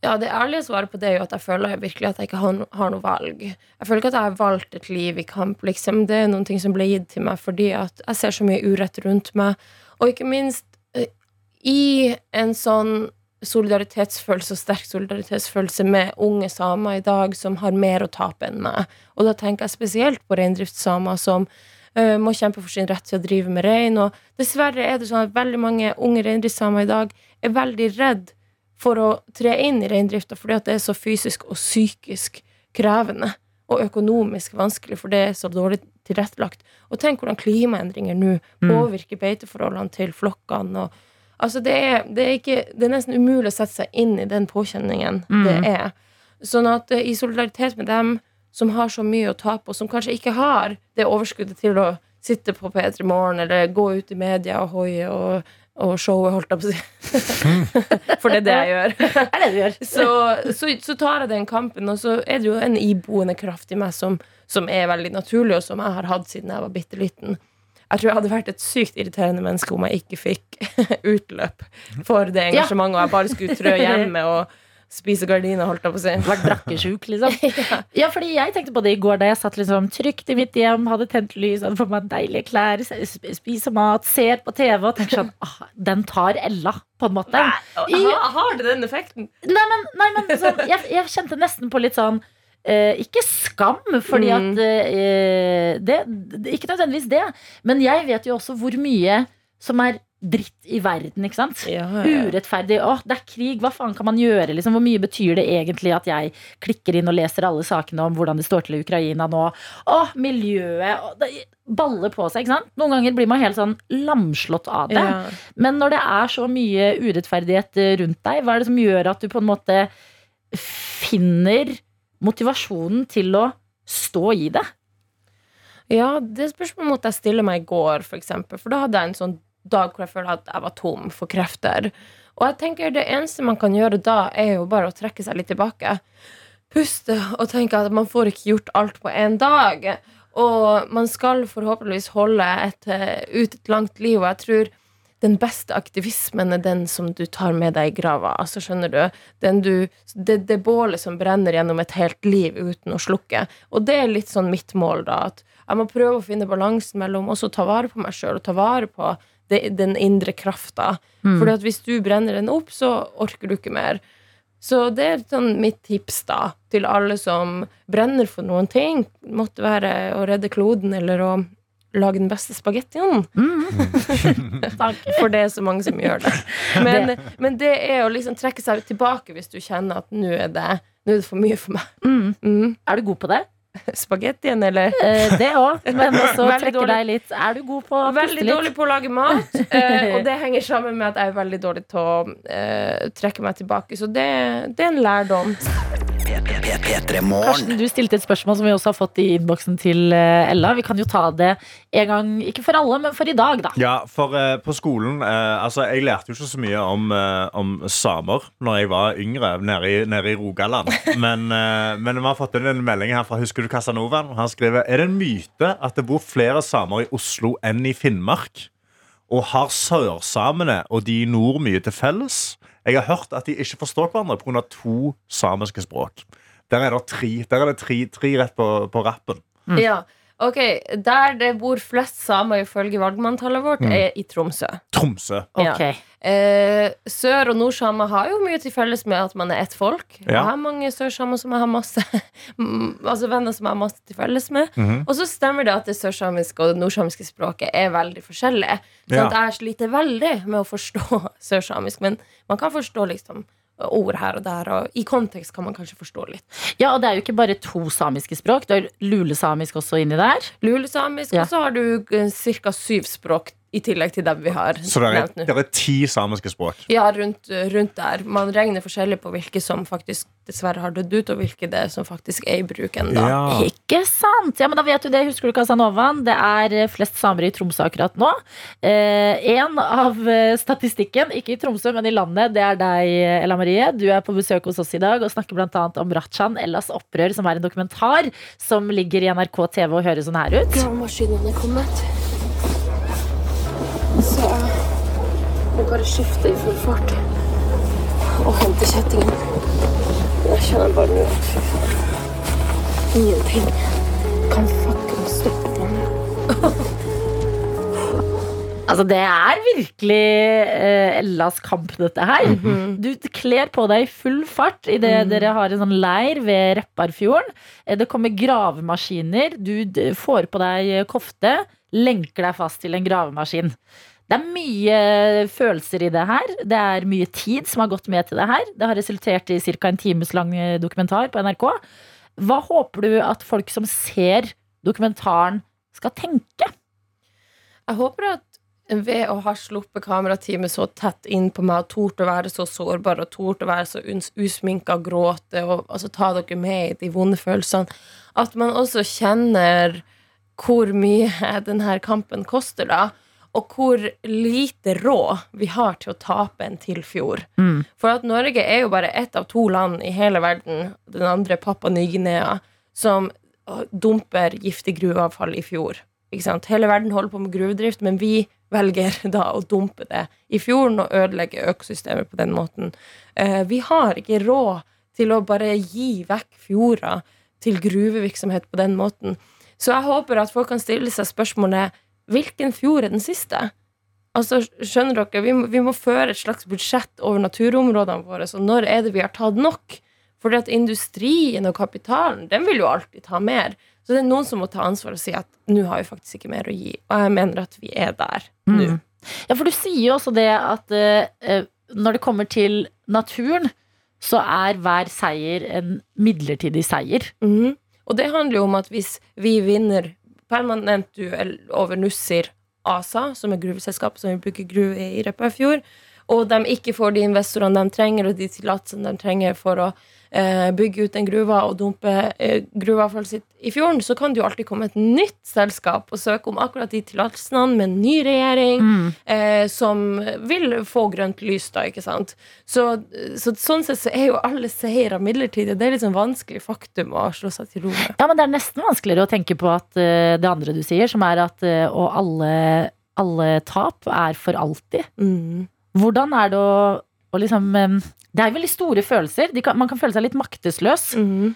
Ja, Det ærlige svaret på det er jo at jeg føler virkelig at jeg ikke har, no noe valg. Jeg føler ikke at jeg har valgt et liv i kamp. liksom. Det er noen ting som ble gitt til meg fordi at jeg ser så mye urett rundt meg. Og ikke minst eh, i en sånn solidaritetsfølelse og sterk solidaritetsfølelse med unge samer i dag som har mer å tape enn meg. Og da tenker jeg spesielt på reindriftssamer som uh, må kjempe for sin rett til å drive med rein. Og dessverre er det sånn at veldig mange unge reindriftssamer i dag er veldig redd for å tre inn i reindrifta fordi at det er så fysisk og psykisk krevende. Og økonomisk vanskelig, for det er så dårlig tilrettelagt. Og tenk hvordan klimaendringer nå påvirker beiteforholdene til flokkene. Og, altså det, er, det, er ikke, det er nesten umulig å sette seg inn i den påkjenningen det er. Sånn at eh, i solidaritet med dem som har så mye å tape, og som kanskje ikke har det overskuddet til å sitte på P3 Morgen eller gå ut i media og hoie og, og showet, holdt jeg på å si. For det er det jeg gjør. Det er det du gjør. Så, så, så tar jeg den kampen, og så er det jo en iboende kraft i meg som, som er veldig naturlig, og som jeg har hatt siden jeg var bitte liten. Jeg tror jeg hadde vært et sykt irriterende menneske om jeg ikke fikk utløp for det engasjementet, og jeg bare skulle trø hjemme og spise gardiner, holdt jeg på å si. Vært brakkesjuk, liksom. Ja, fordi jeg tenkte på det i går da jeg satt liksom trygt i mitt hjem, hadde tent lys, hadde på meg deilige klær, spiser mat, ser på TV og tenker sånn ah, Den tar Ella, på en måte. Nei, Har, har det den effekten? Nei, men, nei, men sånn, jeg, jeg kjente nesten på litt sånn eh, ikke skam, fordi Mm. at eh, det, det, Ikke nødvendigvis det, men jeg vet jo også hvor mye som er dritt i verden, ikke sant? Ja, ja, ja. Urettferdig. Åh, det er krig, hva faen kan man gjøre? Liksom? Hvor mye betyr det egentlig at jeg klikker inn og leser alle sakene om hvordan det står til i Ukraina nå? Åh, miljøet åh, det baller på seg, ikke sant? Noen ganger blir man helt sånn lamslått av det. Men når det er så mye urettferdighet eh, rundt deg, hva er det som gjør at du på en måte finner motivasjonen til å stå i det? Ja, det spørsmålet måtte jeg stille meg i går, for eksempel. For da hadde jeg en sånn dag hvor jeg følte at jeg var tom for krefter. Og jeg tenker det eneste man kan gjøre da, er jo bare å trekke seg litt tilbake. Puste og tenke at man får ikke gjort alt på én dag. Og man skal forhåpentligvis holde et, eh, ut et langt liv, og jeg tror den beste aktivismen er den som du tar med deg i grava. Altså, skjønner du? Du det, det bålet som brenner gjennom et helt liv uten å slukke. Og det er litt sånn mitt mål, da. At jeg må prøve å finne balansen mellom også ta vare på meg sjøl og ta vare på den indre krafta. Fordi at hvis du brenner den opp, så orker du ikke mer. Så det er sånn mitt tips da til alle som brenner for noen ting. Måtte være å redde kloden eller å lage den beste spagettien. For det er så mange som gjør det. Men, men det er å liksom trekke seg tilbake hvis du kjenner at nå er det, nå er det for mye for meg. Mm. Er du god på det? Spagettien, eller? Eh, det òg, men også trekke deg litt. Er du god på å puste Veldig dårlig på å lage mat. eh, og det henger sammen med at jeg er veldig dårlig til å eh, trekke meg tilbake. Så det, det er en lærdom. Karsten, du stilte et spørsmål som vi også har fått i innboksen til eh, Ella. Vi kan jo ta det en gang, ikke for alle, men for i dag, da. Ja, for uh, på skolen uh, Altså, jeg lærte jo ikke så mye om, uh, om samer Når jeg var yngre, nede i, nede i Rogaland. Men, eh, men vi har fått inn en melding her fra Husker du Casanovaen? Han skriver Er det en myte at det bor flere samer i Oslo enn i Finnmark? Og har sørsamene og de i nord mye til felles? Jeg har hørt at de ikke forstår hverandre pga. to samiske språk. Der er det tre, der er det tre, tre rett på, på rappen. Ja, ok Der det bor flest samer ifølge valgmanntallet vårt, er i Tromsø. Tromsø. Ja. Eh, sør- og nordsamer har jo mye til felles med at man er ett folk. Ja. Jeg har mange sørsamer som jeg har masse mm, Altså venner som jeg har masse til felles med. Og så stemmer det at det sørsamiske og det nordsamiske språket er veldig forskjellig. Sånn Ja. jeg sliter veldig med å forstå sørsamisk, men man kan forstå liksom ord her og der, og i kontekst kan man kanskje forstå litt. Ja, og det er jo ikke bare to samiske språk. Det er lulesamisk også inni der. Lulesamisk, Ja. og så har du ca. syv språk i tillegg til dem vi har Så det er, nevnt nå. det er ti samiske språk. Ja, rundt, rundt der. Man regner forskjellig på hvilke som faktisk dessverre har dødd ut, og hvilke det er som faktisk er i bruk ennå. Ikke sant? Ja, men da vet du det. Husker du Casanovaen? Det er eh, flest samer i Tromsø akkurat nå. Eh, en av eh, statistikken, ikke i Tromsø, men i landet, det er deg, Ella Marie. Du er på besøk hos oss i dag og snakker annet om Rajan Ellas opprør, som er en dokumentar som ligger i NRK TV og høres sånn her ut. Gravemaskinene kommet. Må bare skifte i full fart og hente kjettingen. Jeg kjenner bare nå at fy faen, ingenting kan fucking stoppe meg nå. Altså, det er virkelig eh, Ellas kamp, dette her. Du kler på deg i full fart idet dere har en sånn leir ved Repparfjorden. Eh, Det kommer gravemaskiner. Du d- får på deg kofte, lenker deg fast til en gravemaskin. Det er mye følelser i det her. Det er mye tid som har gått med til det her. Det har resultert i ca. en times lang eh, dokumentar på NRK. Hva håper du at folk som ser dokumentaren, skal tenke? Jeg håper at ved å ha sluppet kamerateamet så tett inn på meg og tort å være så sårbar og tort å være så usminka og gråte og altså, ta dere med i de vonde følelsene, at man også kjenner hvor mye denne kampen koster, da. Og hvor lite råd vi har til å tape en til fjord. For at Norge er jo bare ett av to land i hele verden, den andre Papua Ny-Guinea, som dumper giftig gruveavfall i fjord. Hele verden holder på med gruvedrift, men vi velger da å dumpe det i fjorden og ødelegge økosystemet på den måten. Eh, vi har ikke råd til å bare gi vekk fjorda til gruvevirksomhet på den måten. Så jeg håper at folk kan stille seg spørsmålet hvilken fjord er den siste? Altså, skjønner dere, vi må, vi må føre et slags budsjett over naturområdene våre, så når er det vi har tatt nok? Fordi at industrien og kapitalen, den vil jo alltid ta mer. Så det er noen som må ta ansvar og si at nå har vi faktisk ikke mer å gi. Og jeg mener at vi er der nå. Mm. Ja, for du sier jo også det at eh, når det kommer til naturen, så er hver seier en midlertidig seier. Mm. Og det handler jo om at hvis vi vinner permanent duell over Nussir ASA, som er gruveselskapet som vil bygge gruve i Repparfjord, og de ikke får de investorene de trenger, og de tillatelsene de trenger for å bygge ut den gruva og dumpe eh, gruveavfallet sitt i fjorden, så kan det jo alltid komme et nytt selskap og søke om akkurat de tillatelsene med en ny regjering eh, som vil få grønt lys, da, ikke sant. Så, så sånn sett så er jo alle seire midlertidige. Det er litt sånn vanskelig faktum å slå seg til ro med. Ja, men det er nesten vanskeligere å tenke på at uh, det andre du sier, som er at uh, og alle, alle tap er for alltid. Mm. Hvordan er det å, å liksom eh, Det er veldig store følelser. De kan, man kan føle seg litt maktesløs. Mhm.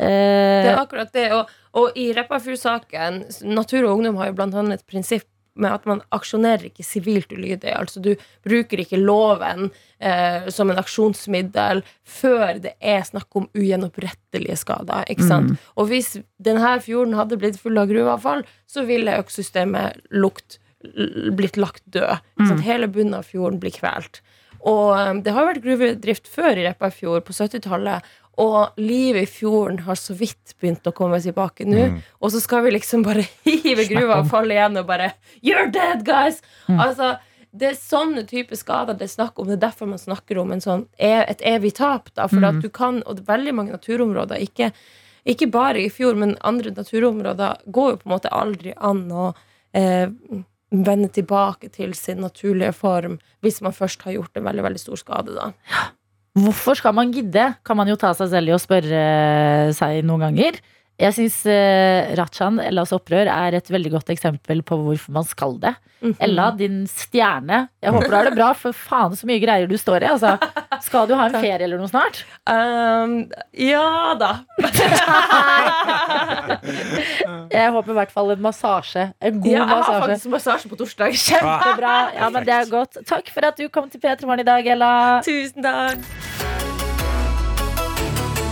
Eh, Det er akkurat det. Og, og i Repparfjord-saken, Natur og Ungdom har jo blant annet et prinsipp med at man aksjonerer ikke sivilt ulydig. Altså du bruker ikke loven eh, som en aksjonsmiddel før det er snakk om ugjennopprettelige skader. Ikke sant? Og hvis denne fjorden hadde blitt full av gruveavfall, så ville økosystemet lukt, blitt lagt død. Så sant? Hele bunnen av fjorden blir kvelt. Og eh, det har vært gruvedrift før i Repparfjord, på 70-tallet. Og livet i fjorden har så vidt begynt å komme tilbake nå. Og så skal vi liksom bare hive gruva og falle igjen og bare You're dead, guys! Altså, det er sånne type skader det er snakk om. Det er derfor man snakker om en sånn, e- et evig tap. Da, for at du kan, og det er veldig mange naturområder, ikke, ikke bare i fjord, men andre naturområder, går jo på en måte aldri an å eh, vende tilbake til sin naturlige form hvis man først har gjort en veldig, veldig stor skade. Da. Hvorfor skal man gidde? Kan man jo ta seg selv i å spørre seg noen ganger. Jeg syns uh, Rachan, Ellas opprør, er et veldig godt eksempel på hvorfor man skal det. Ella, din stjerne. Jeg håper du har det bra, for faen så mye greier du står i. Altså, skal du ha en ferie eller noe snart? Um, ja da. Jeg håper i hvert fall en massasje. En god Ja, jeg har faktisk massasje på torsdag. Kjempebra. Ja, men det er godt. Takk for at du kom til P3 Morgen i dag, Ella. Tusen takk.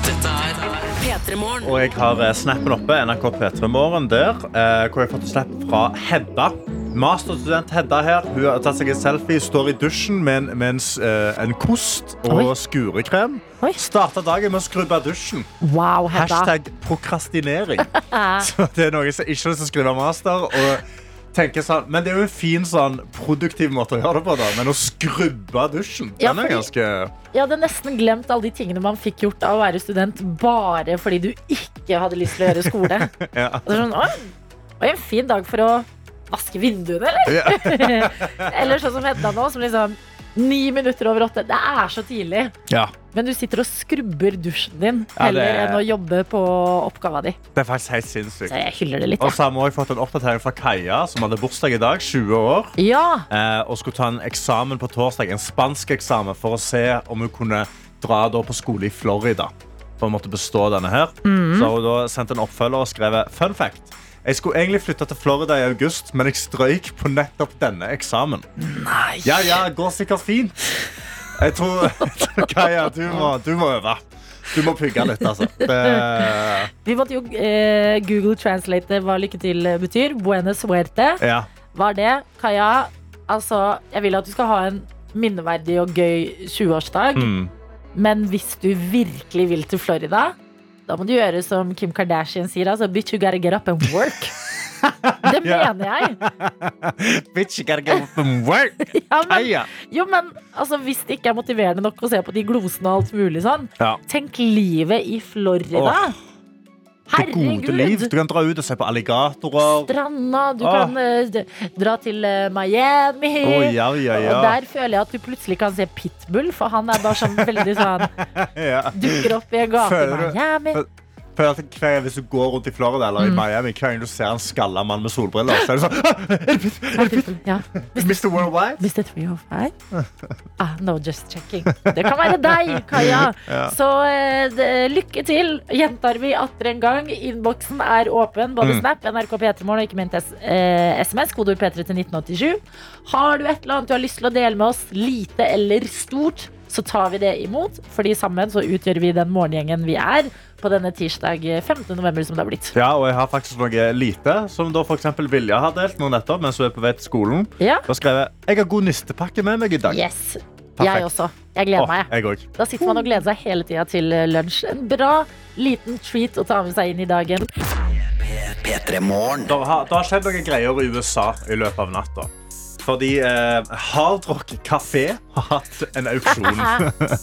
Dette er P3morgen. Og jeg har eh, snappen oppe, NRK P3 Morgen der, eh, hvor jeg har fått snap fra Hedda. Masterstudent Hedda her. Hun har tatt seg en selfie, står i dusjen med en, med en, eh, en kost og Oi. skurekrem. Oi. Starta dagen med å skrubbe dusjen. Wow, Hedda. Hashtag prokrastinering. Så det er noen som ikke har lyst til å skrive master. Og tenker sånn, Men det er jo en fin sånn produktiv måte å gjøre det på, da. Men å skrubbe dusjen, Ja, den er ganske Jeg hadde nesten glemt alle de tingene man fikk gjort av å være student bare fordi du ikke hadde lyst til å gjøre skole. ja. Og så er det sånn, Oi, det var en fin dag for å vaske vinduene, eller? Ja. eller sånn som Hedda nå, som liksom ni minutter over åtte. Det er så tidlig. ja. Men du sitter og skrubber dusjen din Ja, heller det- enn å jobbe på oppgava di. Det er faktisk helt sinnssykt. Så jeg hyller det litt. Og så har vi også fått en oppdatering fra Kaja, som hadde bursdag i dag. 20 år. Ja. Eh, og skulle ta en eksamen på torsdag, en spansk eksamen, for å se om hun kunne dra på skole i Florida. For å måtte bestå denne her. Så har hun da sendt en oppfølger og skrevet Fun fact. Jeg skulle egentlig flytte til Florida i august, men jeg strøyk på nettopp denne eksamen. Nei. Ja, ja, det går sikkert fint. Jeg tror, Kaja, du må, du må øve. Du må pugge litt, altså. Det, Vi måtte jo eh, Google translate hva lykke til betyr. Buena suerte. ja. Var det, Kaja? Altså, jeg vil at du skal ha en minneverdig og gøy 20-årsdag. Mm. Men hvis du virkelig vil til Florida, da må du gjøre som Kim Kardashian sier. Altså, bitch, you gotta get up and work. Det mener jeg. Bitch, you gotta get up and work. Ja, men, jo, men altså, hvis det ikke er motiverende nok å se på de glosene og alt mulig sånn, Ja. tenk livet i Florida. Åh, Det gode liv. Du kan dra ut og se på alligatorer. Stranda, du ah. kan uh, dra til uh, Miami. Oh, ja, ja, ja. Og der føler jeg at du plutselig kan se Pitbull, for han er bare sånn veldig sånn ja. Dukker opp i en gate i Miami. Hver gang Hvis du går rundt i Florida Mm. eller i Miami, hver gang du ser en skalla mann med solbriller, så er det sånn «Ah, Er det er det Ja. Mr. Worldwide? Mr. 305? Ah, no, just checking. Det kan være deg, Kaja. Ja. Så uh, lykke til. Gjentar vi atter en gang. Innboksen er åpen. Både Mm. Snap, NRK P3morgen og ikke minst eh, SMS. Kodeord P3 til 1987. Har du et eller annet du har lyst til å dele med oss, lite eller stort, så tar vi det imot. Fordi sammen så utgjør vi den morgengjengen vi er på denne tirsdag 15. november som det har blitt. Ja, og jeg har faktisk noe lite, som da for eksempel Vilja har delt nå nettopp mens hun er på vei til skolen. Ja. Da skrev jeg jeg har god nistepakke med meg i dag. Yes. Perfekt. Jeg også. Jeg gleder meg. jeg. jeg. Da sitter man og gleder seg hele tida til eh, lunsj. En bra liten treat å ta med seg inn i dagen. P3 Det har, det har skjedd noen greier i USA i løpet av natta. Fordi eh, Hard Rock Café har hatt en auksjon.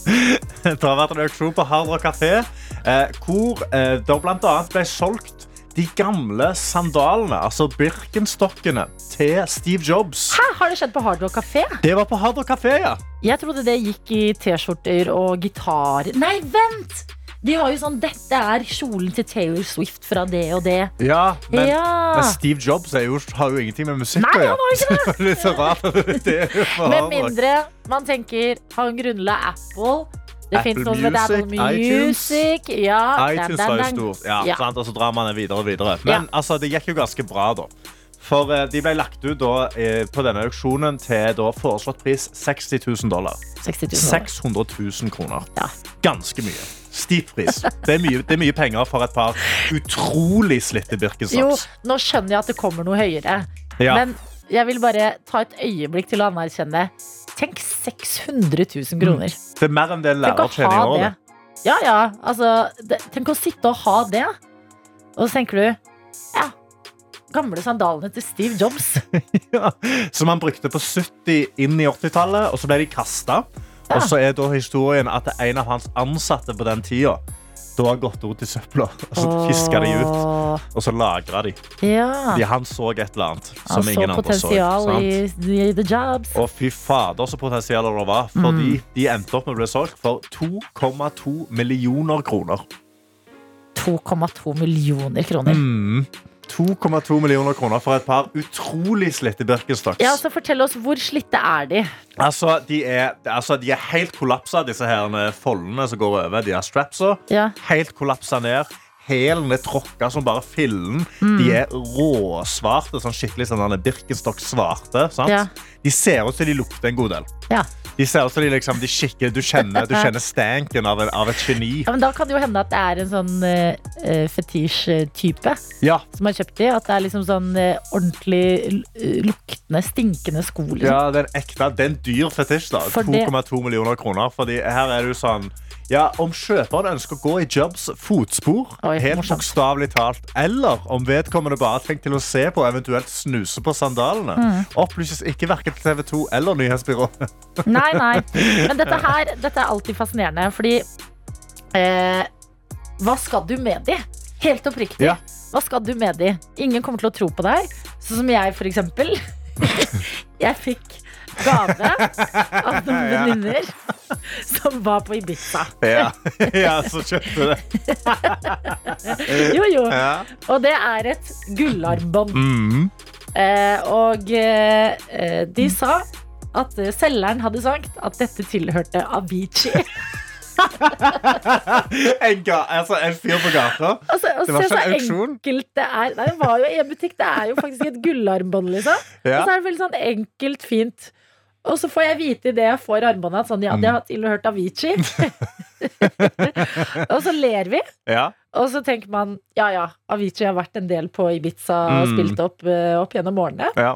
det har vært en auksjon på Hard Rock Café eh, hvor eh, det annet ble solgt de gamle sandalene, altså Birkenstokkene, til Steve Jobs. Hæ, har det skjedd på Hard Rock Café? Det var på Hard Rock Café, ja. Jeg trodde det gikk i T-skjorter og gitar. Nei, vent! De har jo sånn Dette er kjolen til Taylor Swift fra det og det. Ja, men, Ja. men Steve Jobs jo, har jo ingenting med musikk å gjøre. litt så rart. på Med mindre man tenker Han grunnla Apple. Det Apple noe som Apple Music, iTunes. Ja, iTunes var jo stort. Ja, Ja. Sant? Og så drar man det videre og videre. Men altså, det gikk jo ganske bra, da. For eh, de ble lagt ut da, eh, på denne auksjonen til da, foreslått pris 60 000 dollar. 60 000. 600 000 kroner. Ja. Ganske mye. Stiv pris. Det er, mye, det er mye penger for et par utrolig slitte Jo, Birkenstocks. nå skjønner jeg at det kommer noe høyere. Ja. Men jeg vil bare ta et øyeblikk til å anerkjenne. Tenk 600 000 kroner. Det er mer enn det en lærer tjener i året. Ja, ja. Altså, det, tenk å sitte og ha det. Og så tenker du Ja. Gamle sandalene til Steve Jobs. Ja. Som han brukte på 70 inn i 80-tallet, og så ble de kasta. Ja. Og så er da historien at en av hans ansatte på den tida da har gått ut i søpla, og så fiska de ut. Og så lagra de. Ja. de. Han så et eller annet Han som så ingen andre så. i, i The Jobs. Og fy fader, så potensial det var. Fordi Mm. de endte opp med å bli solgt for 2,2 millioner kroner. 2,2 millioner kroner. Mm. 2,2 millioner kroner for et par utrolig slitte Birkenstocks. Ja, så Fortell oss, hvor slitte er de? Altså, de er, altså, de er helt kollapsa, disse her foldene som går over. De har strapsa. Ja. Helt kollapsa ned. Hælen er tråkka som bare fillen. Mm. De er råsvarte. Sånn skikkelig sånn Birkenstock-svarte. Ja. De ser ut som de lukter en god del. Ja. De ser ut som de liksom, de skikker, du, kjenner, du kjenner stanken av, en, av et geni. ja, men Da kan det jo hende at det er en sånn uh, fetisj-type Ja, som har kjøpt de. At det er liksom sånn uh, ordentlig luktende, stinkende sko. Liksom. ja det, er en ekte, det er en dyr fetisj. da 2,2 millioner kroner. Fordi her er det jo sånn Ja, Om kjøperen ønsker å gå i Jobs fotspor, Oi, helt bokstavelig talt, eller om vedkommende bare har tenkt til å se på og eventuelt snuse på sandalene, Mm. opplyses ikke verken TV 2 eller nyhetsbyrået. Nei, nei. Men dette her dette er alltid fascinerende, fordi eh, Hva skal du med de? Helt oppriktig. Ja. Hva skal du med de? Ingen kommer til å tro på deg. Sånn som jeg, for eksempel. jeg fikk gave av noen venninner som var på Ibiza. Ja, ja så kjøpte du det. Jo, jo. Ja. Og det er et gullarmbånd. Mm. Eh, og eh, de sa at eh, selgeren hadde sagt at dette tilhørte Avicii. En, ga, altså, en fyr på gata. Altså, altså, Det var ikke en auksjon? det er. Nei, det var jo i en butikk. Det er jo faktisk et gullarmbånd, liksom. Ja. Og så er det veldig sånn enkelt, fint. Og så får jeg vite idet jeg får armbåndet sånn, ja, Mm. det har tilhørt Avicii. og så ler vi. Ja. Og så tenker man ja ja, Avicii har vært en del på Ibiza og Mm. spilt opp, eh, opp gjennom årene. Ja.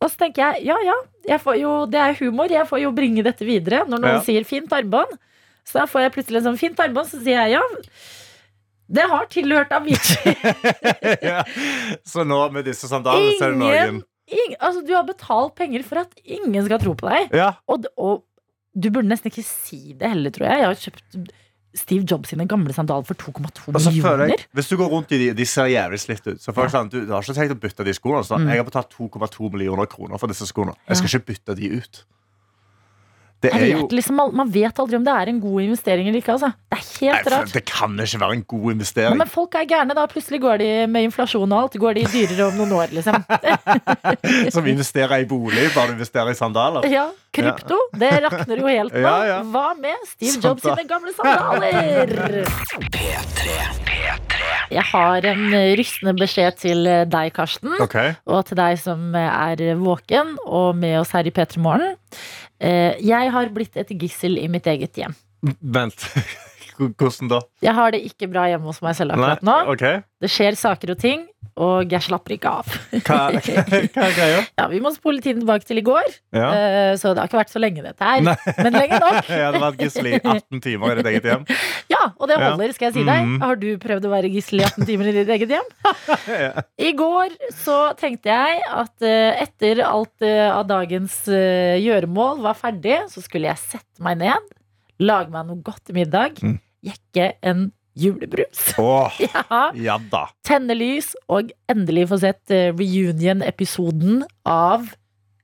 Og så tenker jeg ja ja, jeg får jo, det er humor. Jeg får jo bringe dette videre når noen Ja. sier fint armbånd. Så da får jeg plutselig en sånn fint armbånd, så sier jeg ja. Det har tilhørt Avicii. ja. Så nå med disse sandalene så er det Ingen, ingen altså, du har betalt penger for at ingen skal tro på deg. Ja. Og, og du burde nesten ikke si det heller, tror jeg. Jeg har kjøpt Steve Jobs sine gamle sandaler for 2,2 Og millioner. jeg, Hvis du går rundt i de, de ser jævlig slitt ut. Så for ja. sånn, du, du har ikke tenkt å bytte de skoene. Så Mm. Jeg har betalt 2,2 millioner kroner for disse skoene. Jeg skal ikke bytte de ut. Det Jeg er jo liksom, man vet aldri om det er en god investering eller ikke. Altså. Det er helt Nei, rart. Det kan ikke være en god Ja, investering. men folk er gærne, da. Plutselig går de med inflasjon og alt. Går de dyrere om noen år, liksom. Som investerer i bolig, bare investerer i sandaler. Ja, krypto, det rakner jo helt nå. Ja, ja. Hva med Steve Jobs sine gamle sandaler? Jeg har en rystende beskjed til deg, Karsten. okay. Og til deg som er våken og med oss her i P3 Morgen. Eh, Jeg har blitt et gissel i mitt eget hjem. Vent. Hvordan da? Jeg har det ikke bra hjemme hos meg selv akkurat nå. Okay. Det skjer saker og ting, og jeg slapper ikke av. Hva, hva er greia? Ja, Vi må spole tiden tilbake til i går, Ja. uh, så det har ikke vært så lenge dette her. Nei. Men lenge nok. Jeg hadde vært gissel i 18 timer i ditt eget hjem. Ja, og det holder, skal jeg si deg. Mm. Har du prøvd å være gissel i 18 timer i ditt eget hjem? I går så tenkte jeg at uh, etter alt uh, av dagens gjøremål var ferdig, så skulle jeg sette meg ned, lage meg noe godt til middag, Mm. Jekke en julebrus. Åh, Ja. ja da. Tenne lys og endelig få sett eh, reunion-episoden av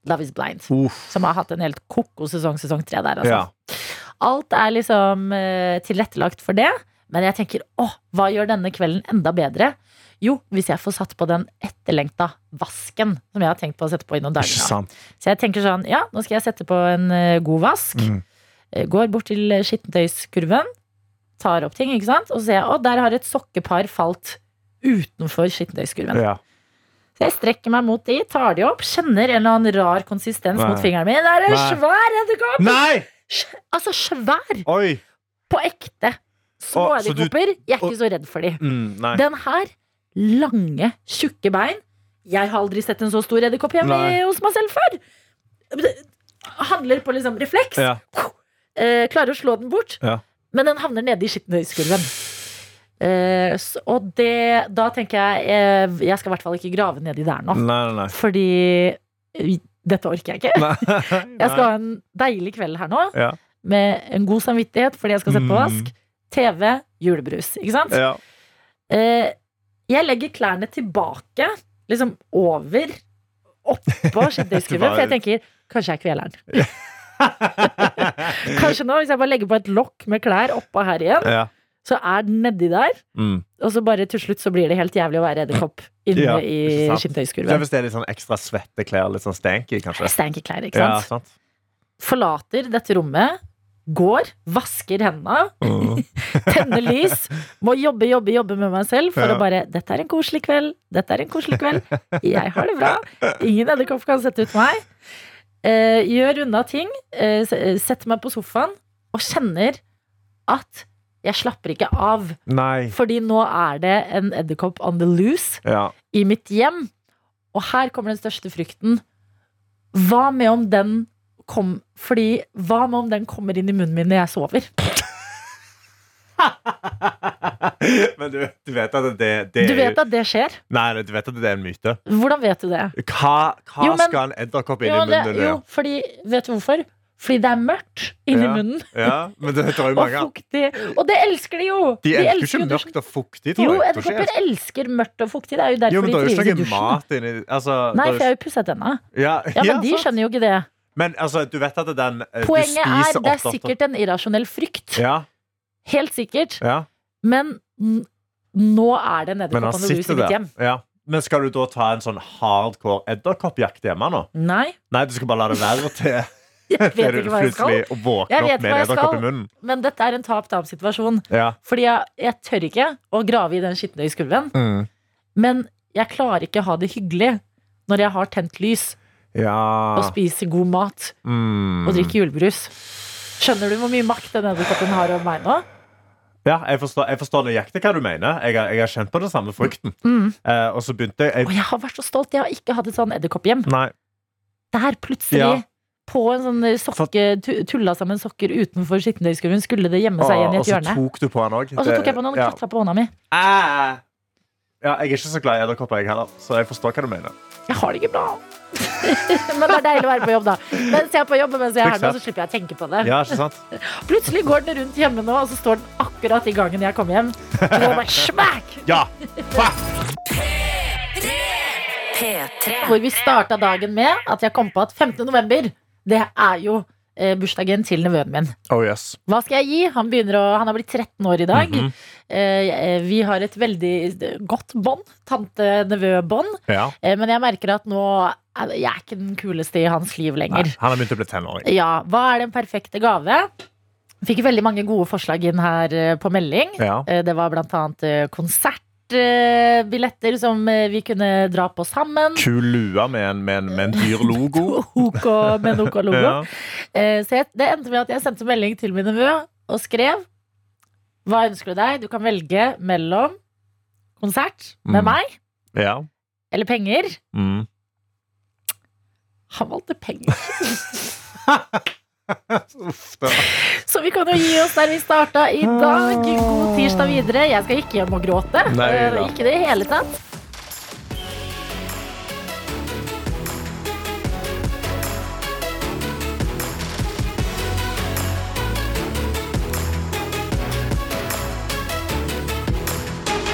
Love is Blind. Uff. Som har hatt en helt koko sesong, sesong tre der, altså. Ja. Alt er liksom eh, tilrettelagt for det. Men jeg tenker, åh, hva gjør denne kvelden enda bedre? Jo, hvis jeg får satt på den etterlengta vasken som jeg har tenkt på å sette på i noen dager. Så jeg tenker sånn, ja, nå skal jeg sette på en eh, god vask. Mm. Går bort til skittentøyskurven, tar opp ting, ikke sant? Og så ser jeg, å, der har et sokkepar falt utenfor skittentøyskurven. Ja. Så jeg strekker meg mot de, tar de opp, kjenner en eller annen rar konsistens Nei. mot fingeren min. Det er en Nei. svær edderkopp! Altså svær! Oi! På ekte. Små edderkopper. Jeg er ikke så redd for de. Mm. Den her, lange, tjukke bein. Jeg har aldri sett en så stor edderkopp hjemme hos meg selv før. Det handler på liksom refleks. Ja. Eh, klarer å slå den bort. Ja. Men den havner nede i skittentøyskurven. Eh, og det, da tenker jeg eh, Jeg skal i hvert fall ikke grave nedi der nå. Nei, nei, nei. Fordi eh, dette orker jeg ikke. nei. Jeg skal ha en deilig kveld her nå. Ja. Med en god samvittighet fordi jeg skal sette på Mm. vask. TV, julebrus. Ikke sant? Ja. Eh, jeg legger klærne tilbake, liksom over, oppå skittentøyskurven, for jeg tenker kanskje jeg kveler den. Kanskje nå, hvis jeg bare legger på et lokk med klær oppå her igjen, ja. så er den nedi der, Mm. og så bare til slutt så blir det helt jævlig å være edderkopp inne Ja, i skittentøyskurven. hvis det er litt sånn ekstra svette klær, litt sånn stanky, kanskje? Stanky klær, ikke Ja, sant? sant. Forlater dette rommet, går, vasker hendene, Mm. tenner lys, må jobbe, jobbe, jobbe med meg selv for Ja. å bare Dette er en koselig kveld. Dette er en koselig kveld. Jeg har det bra. Ingen edderkopp kan sette ut meg. Eh, gjør unna ting. Eh, setter meg på sofaen og kjenner at jeg slapper ikke av. Nei. Fordi nå er det en edderkopp on the loose Ja. i mitt hjem. Og her kommer den største frykten. Hva med om den kom Fordi hva med om den kommer inn i munnen min når jeg sover? Men du, du vet at det, det Du vet at det skjer. Nei, du vet at det er en myte. Hvordan vet du det? Hva, hva Jo, men- skal en edderkopp inn Jo, i munnen Det, jo fordi, vet du hvorfor? Fordi det er mørkt inni Ja. munnen. Ja, men det, tror jeg mange Og fuktig. Og det elsker de jo! De elsker jo jo ikke mørkt og fuktig, tror Jo. Edderkopper elsker mørkt og fuktig. Det er jo derfor Jo, men de trives i dusjen. mat inni altså, Nei, for jeg har jo pusset tenna. ja, Ja, men ja, de sant. skjønner jo ikke det. Men altså, du vet at den eh, Poenget er, det er sikkert en irrasjonell frykt. Ja, Helt sikkert. ja. Men nå er det en edderkopp the loose i mitt hjem. Ja. Men skal du da ta en sånn hardcore edderkoppjakt hjemme nå? Nei, Nei, du skal bare la det være til jeg vet ikke hva jeg skal. plutselig våkner Jeg opp med en edderkopp i munnen. Men dette er en tap-tap-situasjon. Ja. Fordi jeg, jeg tør ikke å grave i den skitne skulven. Mm. Men jeg klarer ikke å ha det hyggelig når jeg har tent lys ja. og spiser god mat Mm. og drikker julebrus. Skjønner du hvor mye makt den edderkoppen har over meg nå? Ja, jeg forstår, jeg forstår nøyaktig hva du mener. Jeg har, jeg har kjent på den samme frykten. Mm. Eh, og så begynte jeg, Og jeg har vært så stolt. Jeg har ikke hatt et sånn edderkopphjem. Nei. Der plutselig, Ja. på en sånn sokke, tulla sammen sokker utenfor skittentøyskurven, skulle det gjemme seg igjen i et hjørne. og så tok du på den òg. Og så tok jeg på den og klatra på hånda mi. Ja, jeg er ikke så glad i edderkopper, jeg heller. Så jeg forstår hva du mener. Jeg har det ikke bra. Men det er deilig å være på jobb, da. Mens jeg er på jobb mens jeg er her nå, så slipper jeg å tenke på det. Ja, ikke sant? Plutselig går den rundt hjemme nå, og så står den akkurat i gangen jeg kommer hjem. Og det bare smack! Ja! P3. Hvor vi starta dagen med at jeg kom på at 15. november, det er jo bursdagen til nevøen min. Oh yes. Hva skal jeg gi? Han, å, han har blitt 13 år i dag. Mhm. eh, vi har et veldig godt bånd. Tante-nevø-bånd. Ja. Eh, men jeg merker at nå jeg er ikke den kuleste i hans liv Nei, lenger. han har begynt å bli tenåring. Ja, Hva er den perfekte gave? Fikk veldig mange gode forslag inn her eh, på melding. Ja. Eh, Det var blant annet eh, billetter som eh, vi kunne dra på sammen. Kul lue med en, med en, med en dyr logo. OK med en OK-logo. Ja. uh, Så jeg, det endte med at jeg sendte melding til min nevø og skrev Hva ønsker du deg? Du kan velge mellom konsert med Mm. meg ja. eller penger. Mm. Han valgte penger. Uff, da. Så vi kan jo gi oss der vi starta i dag. God tirsdag videre. Jeg skal ikke hjem og gråte. Nei Eh, da. Ikke i hele tatt.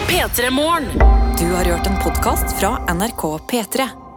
P3 Morgen. Du har hørt en podkast fra NRK P3.